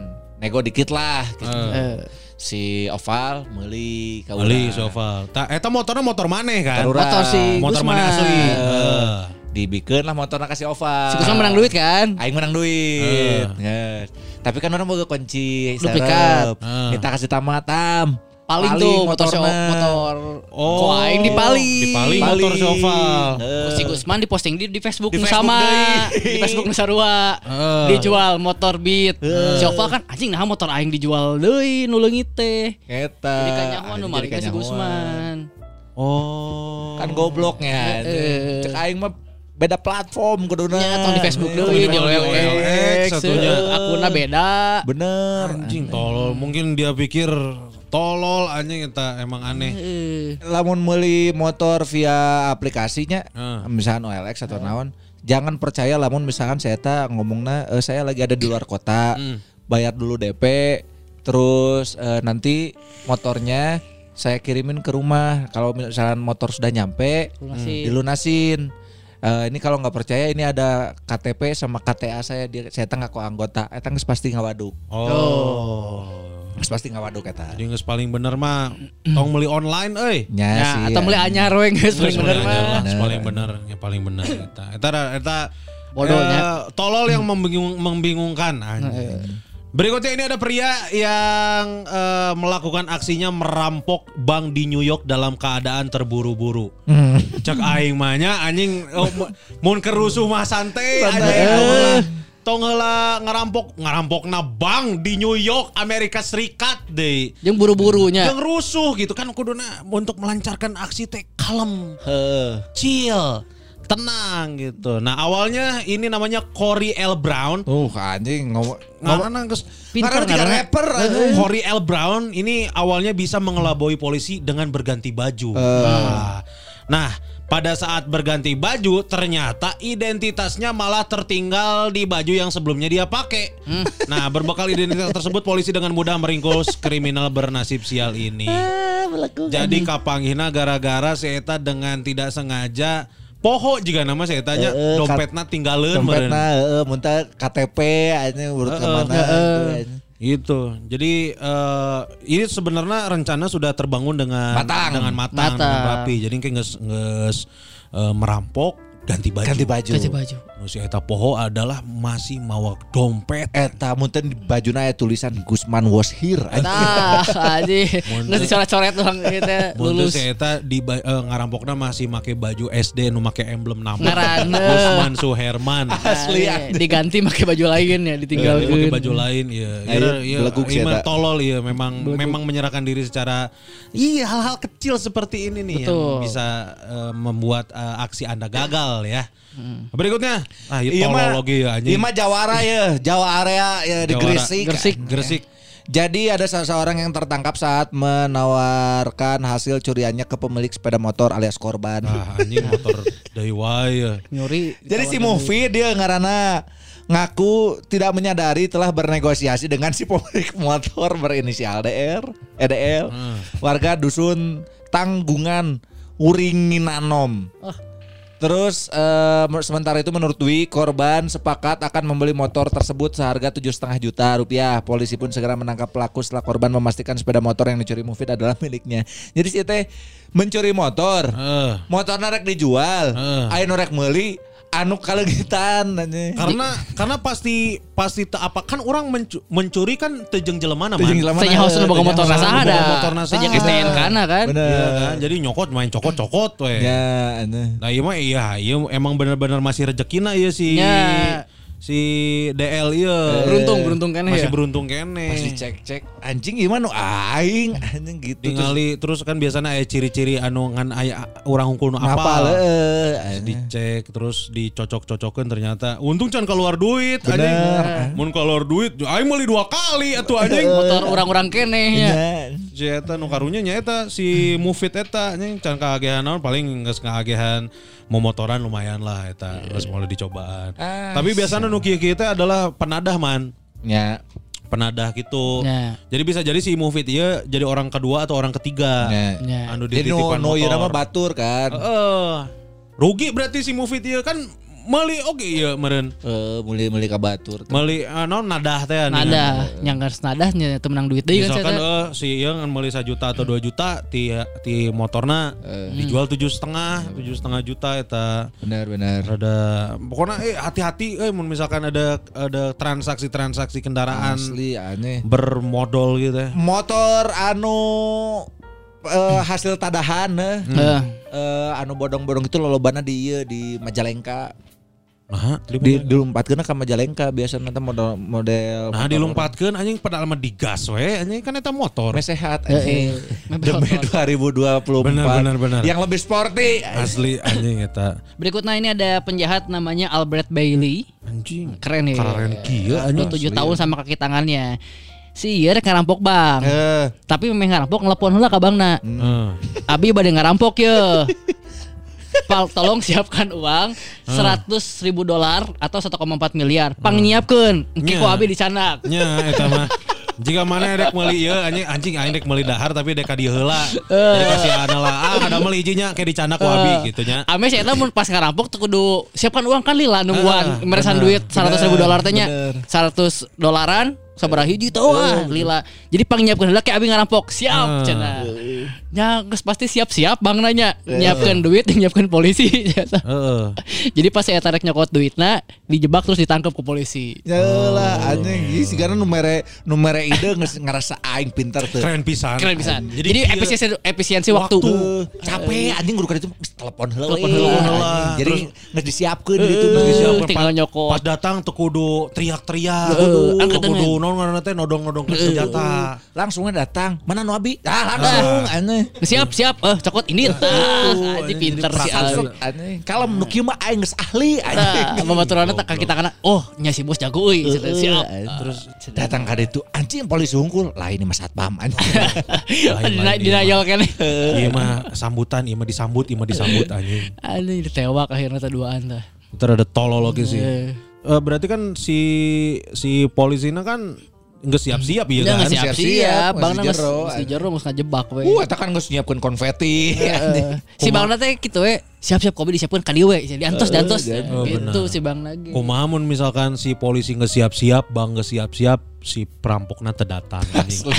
nego dikit lah gitu. Eh, si Oval meuli ka Beli urang. sofa. Ta eta motornya motor maneh kan? Motor si Motor maneh asli. Heeh. dibikeun lah motorna kasih Oval Si Gusman menang duit kan? Aing menang duit. Yes. Tapi kan orang boga kunci Duplikat. Ah. Kita kasih tamatam. Paling, tuh motor motor. Oh. Kok aing dipaling. Dipaling motor si Oval. Eh. Si Gusman diposting di, di Facebook Di Facebook sama deui. di Facebook nu sarua Heeh. dijual motor beat si Oval kan anjing nah motor aing dijual deui nu leungit teh Eta. jadi kanyahoan nu si. Gusman Oh. Kan gobloknya. Eh. Cek aing mah beda platform kuduna. tong di Facebook deui di di OLX satunya. akunna beda Bener. Anjing tolol. Mungkin dia pikir tolol anjing eta emang aneh. Eh, Lamun meuli motor via aplikasinya, Ah. misalkan OLX atau naon, jangan percaya lamun misalkan saya ta ngomongna eh, saya lagi ada di luar kota, Hmm. bayar dulu DP, terus eh, nanti motornya saya kirimin ke rumah. Kalau misalkan motor sudah nyampe, Lunasin. dilunasin. Eh, ini kalau nggak percaya ini ada KTP sama KTA saya di saya teh ngaku anggota, eta geus pasti ngawaduk. Oh. Geus pasti ngawaduk eta. Jadi geus paling bener mah tong meuli online euy. Nya ya sih, atau beli ya. anyar we geus paling bener mah paling bener, yang paling bener eta. Eta eta Bodohnya. eh, tolol yang membingung, membingungkan anjing. Berikutnya ini ada pria yang eh, melakukan aksinya merampok bank di New York dalam keadaan terburu-buru. Cek aing mahnya anjing oh, mu- mun kerusuh mah santai anjing. Tong heula- Tong heula ngerampok ngerampok na bank di New York Amerika Serikat deh. jeung buru-burunya Yang rusuh gitu kan kuduna untuk melancarkan aksi teh kalem, Heuh. chill, tenang gitu. Nah awalnya ini namanya Corey L Brown. Uh anjing ngomong Pinter Ngaran tiga ngaranna. rapper anjing. Corey L Brown ini awalnya bisa mengelabui polisi dengan berganti baju. Nah, nah, pada saat berganti baju ternyata identitasnya malah tertinggal di baju yang sebelumnya dia pakai. Nah, berbekal identitas tersebut polisi dengan mudah meringkus kriminal bernasib sial ini. Jadi kapanggihna gara-gara si eta dengan tidak sengaja poho juga nama si etanya Heeh, dompetna tinggalin meureun. dompetna heeh mun teh KTP anjing urut ke mana gitu, anjing. Gitu. Jadi eh, ini sebenarnya rencana sudah terbangun dengan Matang. dengan matang, Matang. dengan rapi. Jadi kayak nges, nges, eh, merampok ganti baju. ganti baju ganti baju eta poho adalah masih mawa dompet. eta mun teh di bajuna aya tulisan Gusman was here. Nah, aji, nggak dicoret-coret doang gitu Mun lulus. si eta di eh, ngarampokna masih make baju SD nu make emblem nama. Gusman Suherman. Asli, Nah, diganti pakai baju lain ya, ditinggalkan. pakai baju lain ya. Ya, ya, eta. tolol ya memang memang menyerahkan diri secara iya hal-hal kecil seperti ini nih yang bisa eh, membuat eh, aksi Anda gagal ya. Berikutnya, ah itu Iya mah, ya anjing. iya mah Jawara ya, Jawa area ya di Jawara. Gresik. Gresik. Gresik. Jadi ada seseorang yang tertangkap saat menawarkan hasil curiannya ke pemilik sepeda motor alias korban. Ah anjing motor dari wae. ya. Nyuri. Jadi si Mufi dia ngarana ngaku tidak menyadari telah bernegosiasi dengan si pemilik motor berinisial DR, EDL, warga dusun Tanggungan Uringinanom. Terus mer- sementara itu menurut Dwi korban sepakat akan membeli motor tersebut seharga tujuh setengah juta rupiah. Polisi pun segera menangkap pelaku setelah korban memastikan sepeda motor yang dicuri Mufid adalah miliknya. Jadi si teh mencuri motor, Eh. motor rek dijual, Eh. ayo rek meuli, anu kalegitan anjing. Karena karena pasti pasti te- apa kan orang mencu- mencuri kan tejeng jelema Teu jeung man. jelema Tanya harus boga teu motor nasa ada. motor nasa Tanya ada. STNK na kan. Bener. Iya kan? Jadi nyokot main cokot-cokot we. Ya. Nah iya mah iya, iya emang benar-benar masih rezekina iya si Ya. Si DL iya. Beruntung, beruntung kan Masih ya. beruntung kene. Pas dicek-cek anjing gimana aing anjing gitu terus terus kan biasanya aya ciri-ciri anu ngan aya urang hungkul nu ngapal apal. Terus anjing. dicek terus dicocok-cocokin ternyata untung can keluar duit Bener. anjing. Mun keluar duit aing meuli dua kali atuh anjing. Motor orang-orang kene ya. Si eta nu karunya nya eta si Mufid eta anjing can kagehan naon paling geus kagehan momotoran lumayan lah eta geus mulai dicobaan. Ah, Tapi biasanya nu kieu-kieu teh adalah penadah man. Ya. Penadah gitu. Ya. Jadi bisa jadi si Mufid ieu jadi orang kedua atau orang ketiga. Ya. Ya. Anu Jadi nu dititipan nu ieu motor. batur kan. Heeh. rugi berarti si Mufid ieu kan meuli oke ieu meureun. Eh, muli muli ka batur. Meuli uh, naon nadah teh anu. Nada, yang harus nadahnya itu menang duit deui kan Misalkan eh, si ieu ngan meuli 1 juta atau 2 juta ti ti motorna dijual tujuh setengah tujuh setengah juta eta Benar benar. ada pokoknya eh hati-hati eh mun misalkan ada ada transaksi-transaksi kendaraan Asli aneh. bermodal gitu ya. Motor anu eh, hasil tadahan eh. Eh, Eh, anu bodong-bodong itu lolobana di ieu di Majalengka. Nah, Di dilompatkeun ka Majalengka biasanya nanti model model Nah, dilompatkeun anjing padahal mah digas we anjing kan eta motor. Sehat Eh, anjing. Demi 2024. Benar, benar, benar. Yang lebih sporty. Asli anjing eta. Berikutnya ini ada penjahat namanya Albert Bailey. Anjing. Keren ya. Keren kieu anjing. 27 tahun sama kaki tangannya. Si rek ngarampok bang. Eh, Tapi memang ngarampok ngelepon heula ka bangna. Heeh. Abi bade ngarampok ya. Pal, tolong siapkan uang 100 ribu dolar atau 1,4 miliar. Pang nyiapkeun. Engke ku Nya. abi dicanak. Nya eta mah jika mana dek meuli ieu anjing anjing aing meuli dahar tapi dek ka dieu heula. Eh. Jadi kasihan lah ah ada meuli ijinya kayak dicanak ku abi gitu nya. Ame saya mun pas ngarampok tuh kudu siapkan uang kan lila Ah, nungguan meresan duit 100 ribu dolar teh nya. 100 dolaran sabaraha hiji teu ah lila. Jadi pang nyiapkeun heula ke abi ngarampok. Siap Ah. cenah. Ya geus pasti siap-siap bang nanya. Nyiapkeun duit nyiapkeun polisi. Heeh. Jadi pas saya tarik nyokot duitna dijebak terus ditangkap ke polisi. Ya lah anjing ieu sigana nu mere nu mere ide geus ngerasa aing pinter teu. Keren pisan. Keren bisa. Jadi, efisiensi efisiensi waktu. Capek anjing guru itu geus telepon heula Telepon we, heula. Jadi geus disiapkeun gitu Eh. Disiapkeun tinggal pas- nyokot. Pas datang tuh kudu teriak-teriak, kudu angkat kudu tangan. Naon ngaranna teh nodong-nodong ke senjata. Langsungnya datang. Mana nu abi? Ah, langsung anjing. Siap siap. Eh cokot ini. Ah, Aji pinter si. Anjing. Kalau nu kieu mah aing geus ahli anjing. Nah, pembaturannya tak kaki tangan. Oh, nya si bos jago euy. Siap. Terus datang ka ditu anjing polisi hungkul. Lah ini mah satpam anjing. Dina denial kan. Iya mah sambutan, iya mah disambut, iya mah disambut anjing. Anjing ditewak akhirnya teh duaan teh. Ntar ada tolol lagi sih. Eh. Eh, berarti kan si si polisinya kan nggak siap-siap ya kan? nggak siap-siap, siap-siap, Bang masih nggak jero, nggak ngejebak we. Uh, kan geus nyiapkeun konfeti. Eh, si Bang teh gitu we. Siap-siap kopi disiapkeun ka dieu we. Diantos diantos. Oh, Gitu si Bang lagi. Kumaha mun misalkan si polisi nggak siap-siap, bang nggak siap-siap, si perampokna teu datang.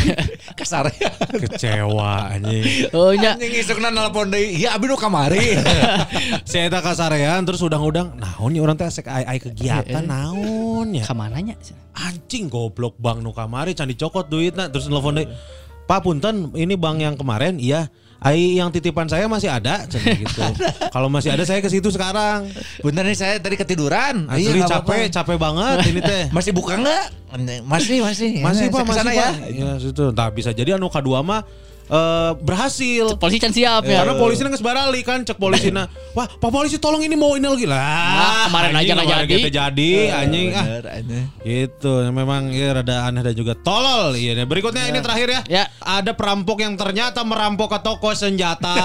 Kasar ya. Kecewa anjing. Oh nya. Anjing isukna nelpon deui. Ya abi nu kamari. si eta kasarean terus udang-udang, naon nih orang teh asek ai-ai kegiatan naon ya? Ka mananya? Anjing goblok bang nu kamari can dicokot duitna terus nelfon deui. Pak punten ini bang yang kemarin iya Ai yang titipan saya masih ada gitu. Kalau masih ada saya ke situ sekarang. Bener nih saya tadi ketiduran. Asli Iya, capek, apa-apa. capek banget ini teh. Masih buka nggak? Masih, masih. Masih Ya, Pak, masih ke sana Pak. Ya, situ. Entah bisa jadi anu kedua mah eh, berhasil. Polisi can siap ya. Karena polisi nggak barali kan cek polisina. Wah, Pak polisi tolong ini mau ini lagi lah. Nah, kemarin aja anjing, nggak jadi. kita jadi anjing ah. Anjing. Gitu, memang ya rada aneh dan juga tolol. Iya, nah, berikutnya ini terakhir ya. Ya. Ada perampok yang ternyata merampok ke toko senjata.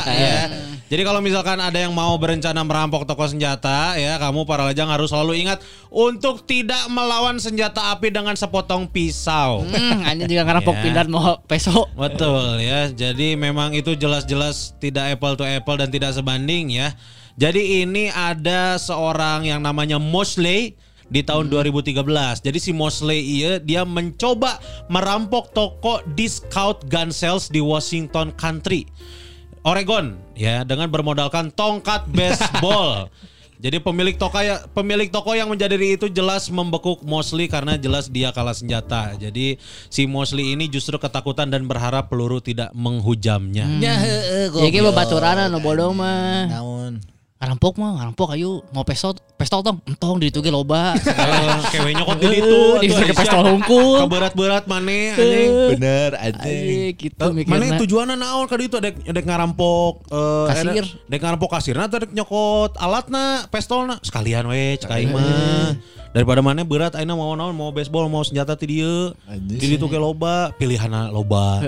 ya. Jadi kalau misalkan ada yang mau berencana merampok toko senjata, ya kamu para lajang harus selalu ingat untuk tidak melawan senjata api dengan sepotong pisau. Hmm, hanya juga ngarampok Ya. pindah mau peso. Betul ya. Jadi memang itu jelas-jelas tidak apple to apple dan tidak sebanding ya. Jadi ini ada seorang yang namanya Mosley di tahun 2013. Jadi si Mosley iya dia mencoba merampok toko discount gun sales di Washington Country, Oregon ya dengan bermodalkan tongkat baseball. Jadi pemilik toko ya pemilik toko yang menjadi itu jelas membekuk Mosley karena jelas dia kalah senjata. Jadi si Mosley ini justru ketakutan dan berharap peluru tidak menghujamnya. Ya heeh Ya ge babaturan nu bodoh mah. Naon? Ngarampok mah, ngarampok ayo mau pestol, pestol tong, entong di ditu ge loba. Eh, Kewe nyokot di ditu. Di atuh, pakai Aisyah. pistol hungkul. Keberat-berat maneh anjing. Bener aja. Ayo gitu Mana tujuannya naon ka ditu adek adek ngarampok eh, Kasir. ada- ngarampok kasirna atau adek nyokot alatna pistolna sekalian we cek aing mah. Daripada mana berat aina mau naon mau baseball mau senjata ti dieu. Anjing. Di ditu ge loba, pilihanna loba.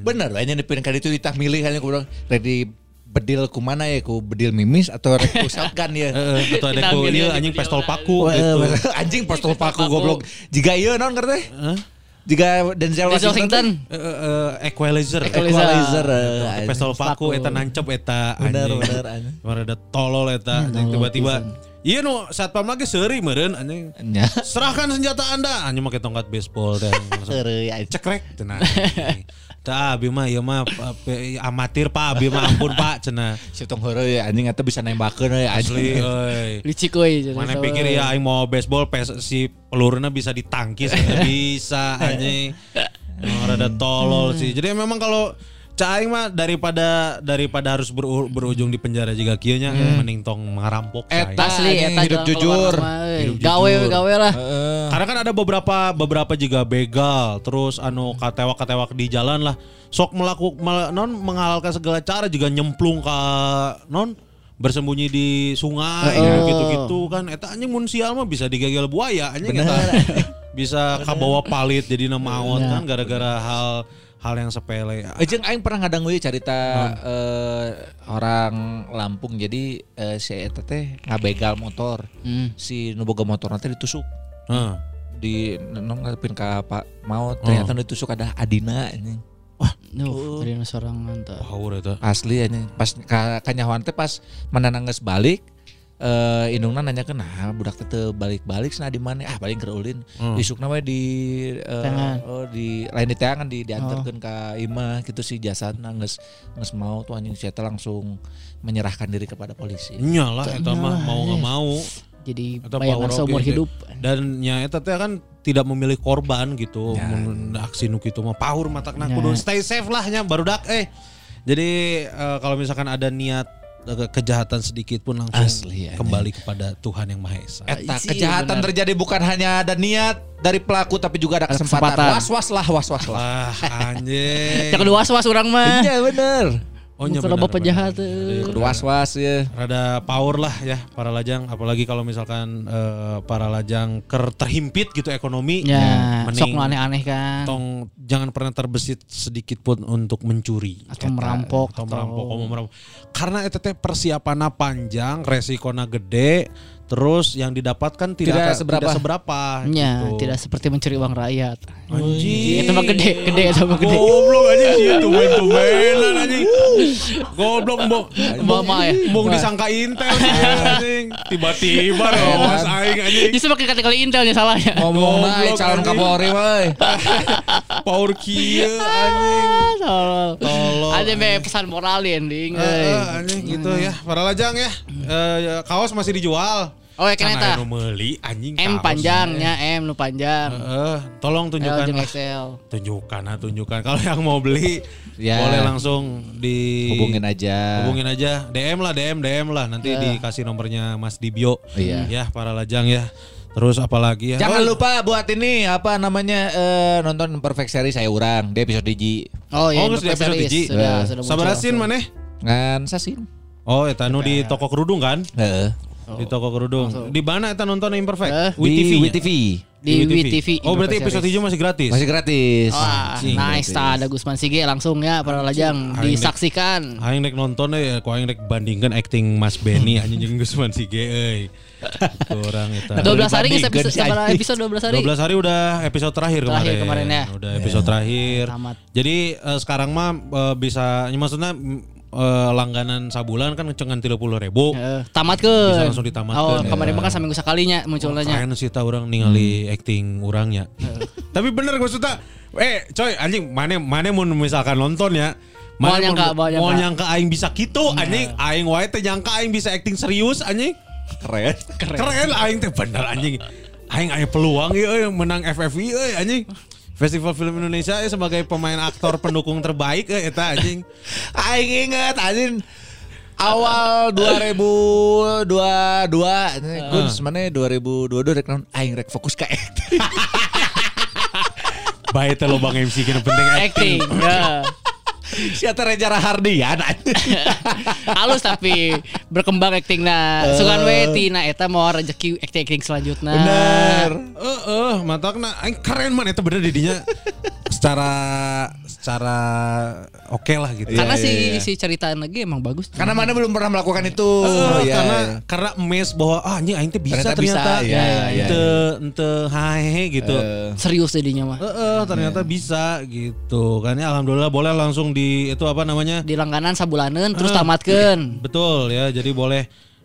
Bener, hanya dipilih kali itu ditah milih hanya kurang ready bedil ku mana ya ku bedil mimis atau rek ku shotgun ya. Heeh, atau adek ku ieu yang anjing pistol paku gitu. anjing pistol paku goblok. Jika ieu naon ngerti? Jika Denzel Denzel Washington. Washington. Eh, eh, equalizer. Equalizer. Eta Pistol paku eta nancep eta Bener, anjing. bener, anjing. Ada tolol eta anjing tiba-tiba. Iya nu satpam lagi seuri meureun anjing. Serahkan senjata Anda. Anjing make tongkat baseball dan langsung cekrek cenah. Tah abi mah ieu mah pa- pe- amatir Pak, abi mah ampun Pak cenah. Si tong heureuy anjing eta bisa nembakeun we Asli euy. Licik euy. Mana pikir ya aing mau baseball pes, si peluruna bisa ditangkis Nggak bisa anjing. Emang rada tolol sih. Jadi memang kalau Cak Aing mah daripada daripada harus beru- berujung di penjara juga kieu nya mending tong ngarampok. Eta. Asli eta hidup jujur. euy. Hidup Gawe jujur. gawe lah. Heeh. Karena kan ada beberapa beberapa juga begal, terus anu katewak-katewak di jalan lah. Sok melakukan non menghalalkan segala cara juga nyemplung ke non bersembunyi di sungai Oh. gitu-gitu kan. Eta anjing mun sial mah bisa digagel buaya anjing eta. bisa kabawa palit jadi nama awon kan gara-gara hal hal yang sepele. Ejeng aing pernah ngadang we cerita eh, orang Lampung jadi eh, si eta teh ngabegal motor. Hmm. Si nu boga motor nanti ditusuk Heeh. di nong ngadepin ka Pak mau ternyata nu ditusuk ada Adina anjing. Nuh, dari sorangan tah. Power eta. Asli anjing. Pas ka kanyahoan teh pas menanang geus balik eh indungna nanya ke nah budak teh teu balik-balik cenah di mana ah paling keur ulin disukna we di Tangan. oh di lain di tangan di diantarkeun ka imah gitu sih jasadna geus geus mau tuh anjing saya teh langsung menyerahkan diri kepada polisi. Nyalah eta mah mau nggak mau. Jadi Atau bayangan seumur hidup. dan nya eta teh kan tidak memilih korban gitu Ya. mun aksi nu kitu mah power matakna Ya. kudu stay safe lah nya baru dak eh jadi eh, kalau misalkan ada niat kejahatan sedikit pun langsung Asli, ya. kembali kepada Tuhan yang Maha Esa Eta Isi, kejahatan benar. terjadi bukan hanya ada niat dari pelaku tapi juga ada kesempatan. kesempatan. Was-was lah, was-was lah. wah anjing Cak kedua was urang mah. Iya bener. Oh Kalau benar, bapak benar. jahat. eh. Kudu was-was ya. rada power lah ya para lajang apalagi kalau misalkan eh, para lajang ker terhimpit gitu ekonomi Ya, mending sok aneh-aneh kan. tong jangan pernah terbesit sedikit pun untuk mencuri Atau merampok atau merampok oh, merampok karena itu teh persiapannya panjang resikonya gede terus yang didapatkan tidak Tidak akan- seberapa. tidak seberapa Ya, gitu. tidak seperti mencuri uang rakyat. anjing Itu mah gede, gede itu mah gede. goblok anjing sih tumen tumenan anjing goblok mbok Mama ya. mbok disangka intel anjing tiba-tiba rawas aing anjing Justru pakai kategori intelnya salahnya. Ngomong Goblok, naik calon. Kapolri woi. power kieu anjing Tolol. Tolol, Ada be pesan moral ya, ending. Eh, eh, anjing gitu ya para lajang ya Eh, ya, kaos masih dijual Oh, ya Kan aya nu meuli anjing M kaos. panjangnya, M nu panjang. Eh, tolong L tunjukkan lah. XL. tunjukkan ah tunjukkan kalau yang mau beli Ya. boleh langsung di Hubungin aja. hubungin aja DM lah DM DM lah nanti dikasih nomornya Mas di bio Iya. ya para lajang ya terus apalagi ya Jangan Oh, lupa buat ini apa namanya eh, nonton Perfect Series saya urang di episode digi. Oh iya, Oh, di episode hiji. Sudah, sudah muncul. sabarasin maneh Ngan sasin. oh eta nu di toko kerudung kan Heeh. Di toko kerudung di mana eta nonton Imperfect Eh, Di TV Wit TV. Di Wit TV. oh berarti episode hijau masih gratis Masih gratis. Wah, Anjing, nice tak ada Gusman Sige langsung ya para lajang disaksikan. Aing rek nonton deh, ku aing rek bandingkan acting Mas Benny anjing jeung Gusman Sige euy. Kurang eta. 12 hari dibandingkan episode sabaraha anjing. episode 12 hari. 12 hari udah episode terakhir kemarin. Terakhir kemarin ya. Udah episode terakhir. Tamat. Jadi eh, sekarang mah eh, bisa ya maksudnya eh, langganan sabulan kan cengan 30 ribu. Eh, tamat ke Bisa langsung ditamatkeun. oh kemarin mah kan seminggu sekalinya munculnya. Keren sih orang ningali acting orangnya. Tapi bener maksudnya eh coy anjing mana mana mau misalkan nonton ya Mana nyangka, mau nyangka. nyangka aing bisa gitu anjing. Aing wae teh nyangka aing bisa acting serius anjing. Keren. keren, aing teh bener anjing. Aing aya peluang ya euy, menang FFI euy anjing Festival Film Indonesia eh, sebagai pemain aktor pendukung terbaik eh, eta anjing. Aing inget anjing awal 2022 Gun mana 2022 rek naon? Aing rek fokus ke acting. bae teh lobang MC kena penting acting. Acting ya Si eta Reza Rahardian halus tapi berkembang acting nah sugan we tina eta mau rezeki acting acting selanjutnya Bener. Eh, eh, matakna aing keren man eta bener didinya secara secara oke lah gitu. karena Iya, si iya, iya. si ceritaan lagi emang bagus Karena mana belum pernah melakukan itu. Eh, Iya, karena iya. karena mes bahwa ah anjing aing teh bisa Ternyata ternyata, bisa, iya, iya, iya. ente ente hahe gitu. Eh, serius jadinya mah Eh, eh, ternyata bisa gitu kan ya alhamdulillah boleh langsung di itu apa namanya? Di langganan sabulanan terus Ah. tamatkan betul ya. Jadi boleh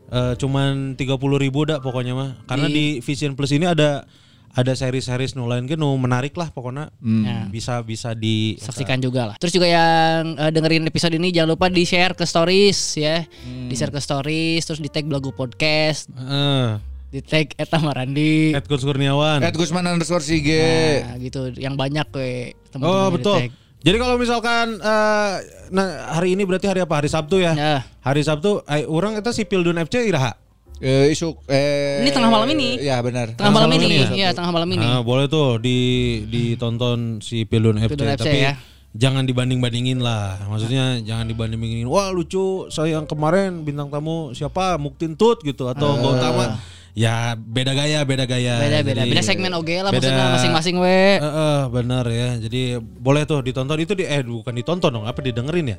eh, cuman tiga puluh ribu dah pokoknya mah. Karena di Vision Plus ini ada ada seri-seri nu lain nu menarik lah pokoknya. Ya. bisa bisa di saksikan juga lah. Terus juga yang eh, dengerin episode ini jangan lupa di share ke stories ya, di share ke stories, terus di tag Belagu Podcast, Eh, di tag Eta Marandi, Ed Gus Kurniawan. Ed Gusman underscore Sige. nah, gitu, yang banyak we. Oh teman-teman di betul. tag. Jadi kalau misalkan eh, nah hari ini berarti hari apa hari Sabtu ya Ya. hari Sabtu eh, orang itu si Pildun FC iraha Eh, isu eh Ini tengah malam ini. Ya benar. Tengah malam malam ini, ini ya tengah malam ini. Nah, boleh tuh di ditonton si Pildun FC, Pildun FC, tapi ya. jangan dibanding-bandingin lah. Maksudnya jangan dibanding-bandingin. Wah lucu, saya yang kemarin bintang tamu siapa Muktin Tut gitu atau Gautama. Ya beda gaya, beda gaya. Beda beda, Jadi, beda segmen oge lah beda- maksudnya masing-masing we. Eh, eh, benar ya. Jadi boleh tuh ditonton itu di eh bukan ditonton dong, apa didengerin ya?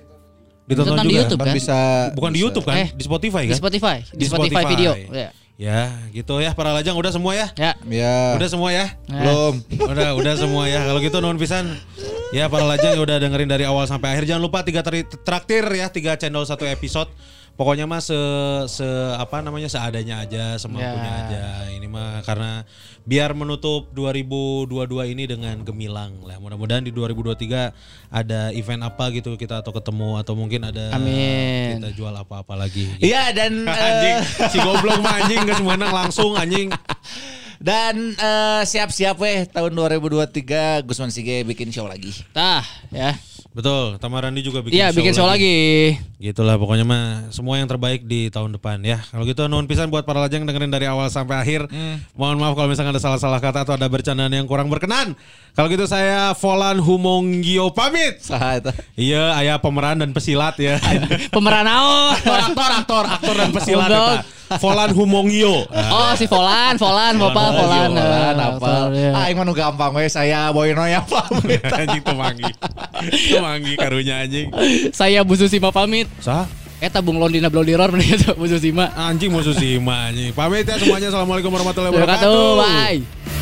Ditonton Ditonton di juga. YouTube Kan kan? bisa Bukan di YouTube kan? Eh, di Spotify Di kan? Spotify, di, Spotify, video. Ya. Ya, gitu ya para lajang udah semua ya? Ya. Ya. Udah semua ya? belum. udah udah semua ya kalau gitu non pisan ya para lajang udah dengerin dari awal sampai akhir jangan lupa tiga traktir ya tiga channel satu episode pokoknya mah se, se apa namanya seadanya aja semampunya Ya. aja ini mah karena biar menutup 2022 ini dengan gemilang lah mudah-mudahan di 2023 ada event apa gitu kita atau ketemu atau mungkin ada Amin. kita jual apa-apa lagi Iya dan anjing eh, si goblok mah anjing nggak semuanya langsung anjing dan eh, siap-siap weh tahun 2023 Gusman Sige bikin show lagi. Tah, ya. Betul Tamarandi juga bikin Iya, bikin show lagi. Gitulah pokoknya mah semua yang terbaik di tahun depan ya. Kalau gitu nuhun pisan buat para lajang dengerin dari awal sampai akhir. Mohon maaf kalau misalnya ada salah-salah kata atau ada bercandaan yang kurang berkenan. Kalau gitu saya Volan Humonggio pamit. Iya, ayah pemeran dan pesilat ya. Pemeran naon? aktor, aktor, aktor, aktor dan pesilat. Volan Humongio. Oh, si Volan, Volan, Bapak Volan. Volan Eh, apa? betul, ya. Ah, nu gampang we saya Boyno ya pamit. anjing temanggi. temanggi karunya anjing. Saya Bu Susima pamit. Sah? Eta Bung Londina itu Bu Susima. Anjing musuh sima anjing. Pamit ya semuanya. Assalamualaikum warahmatullahi wabarakatuh. bye.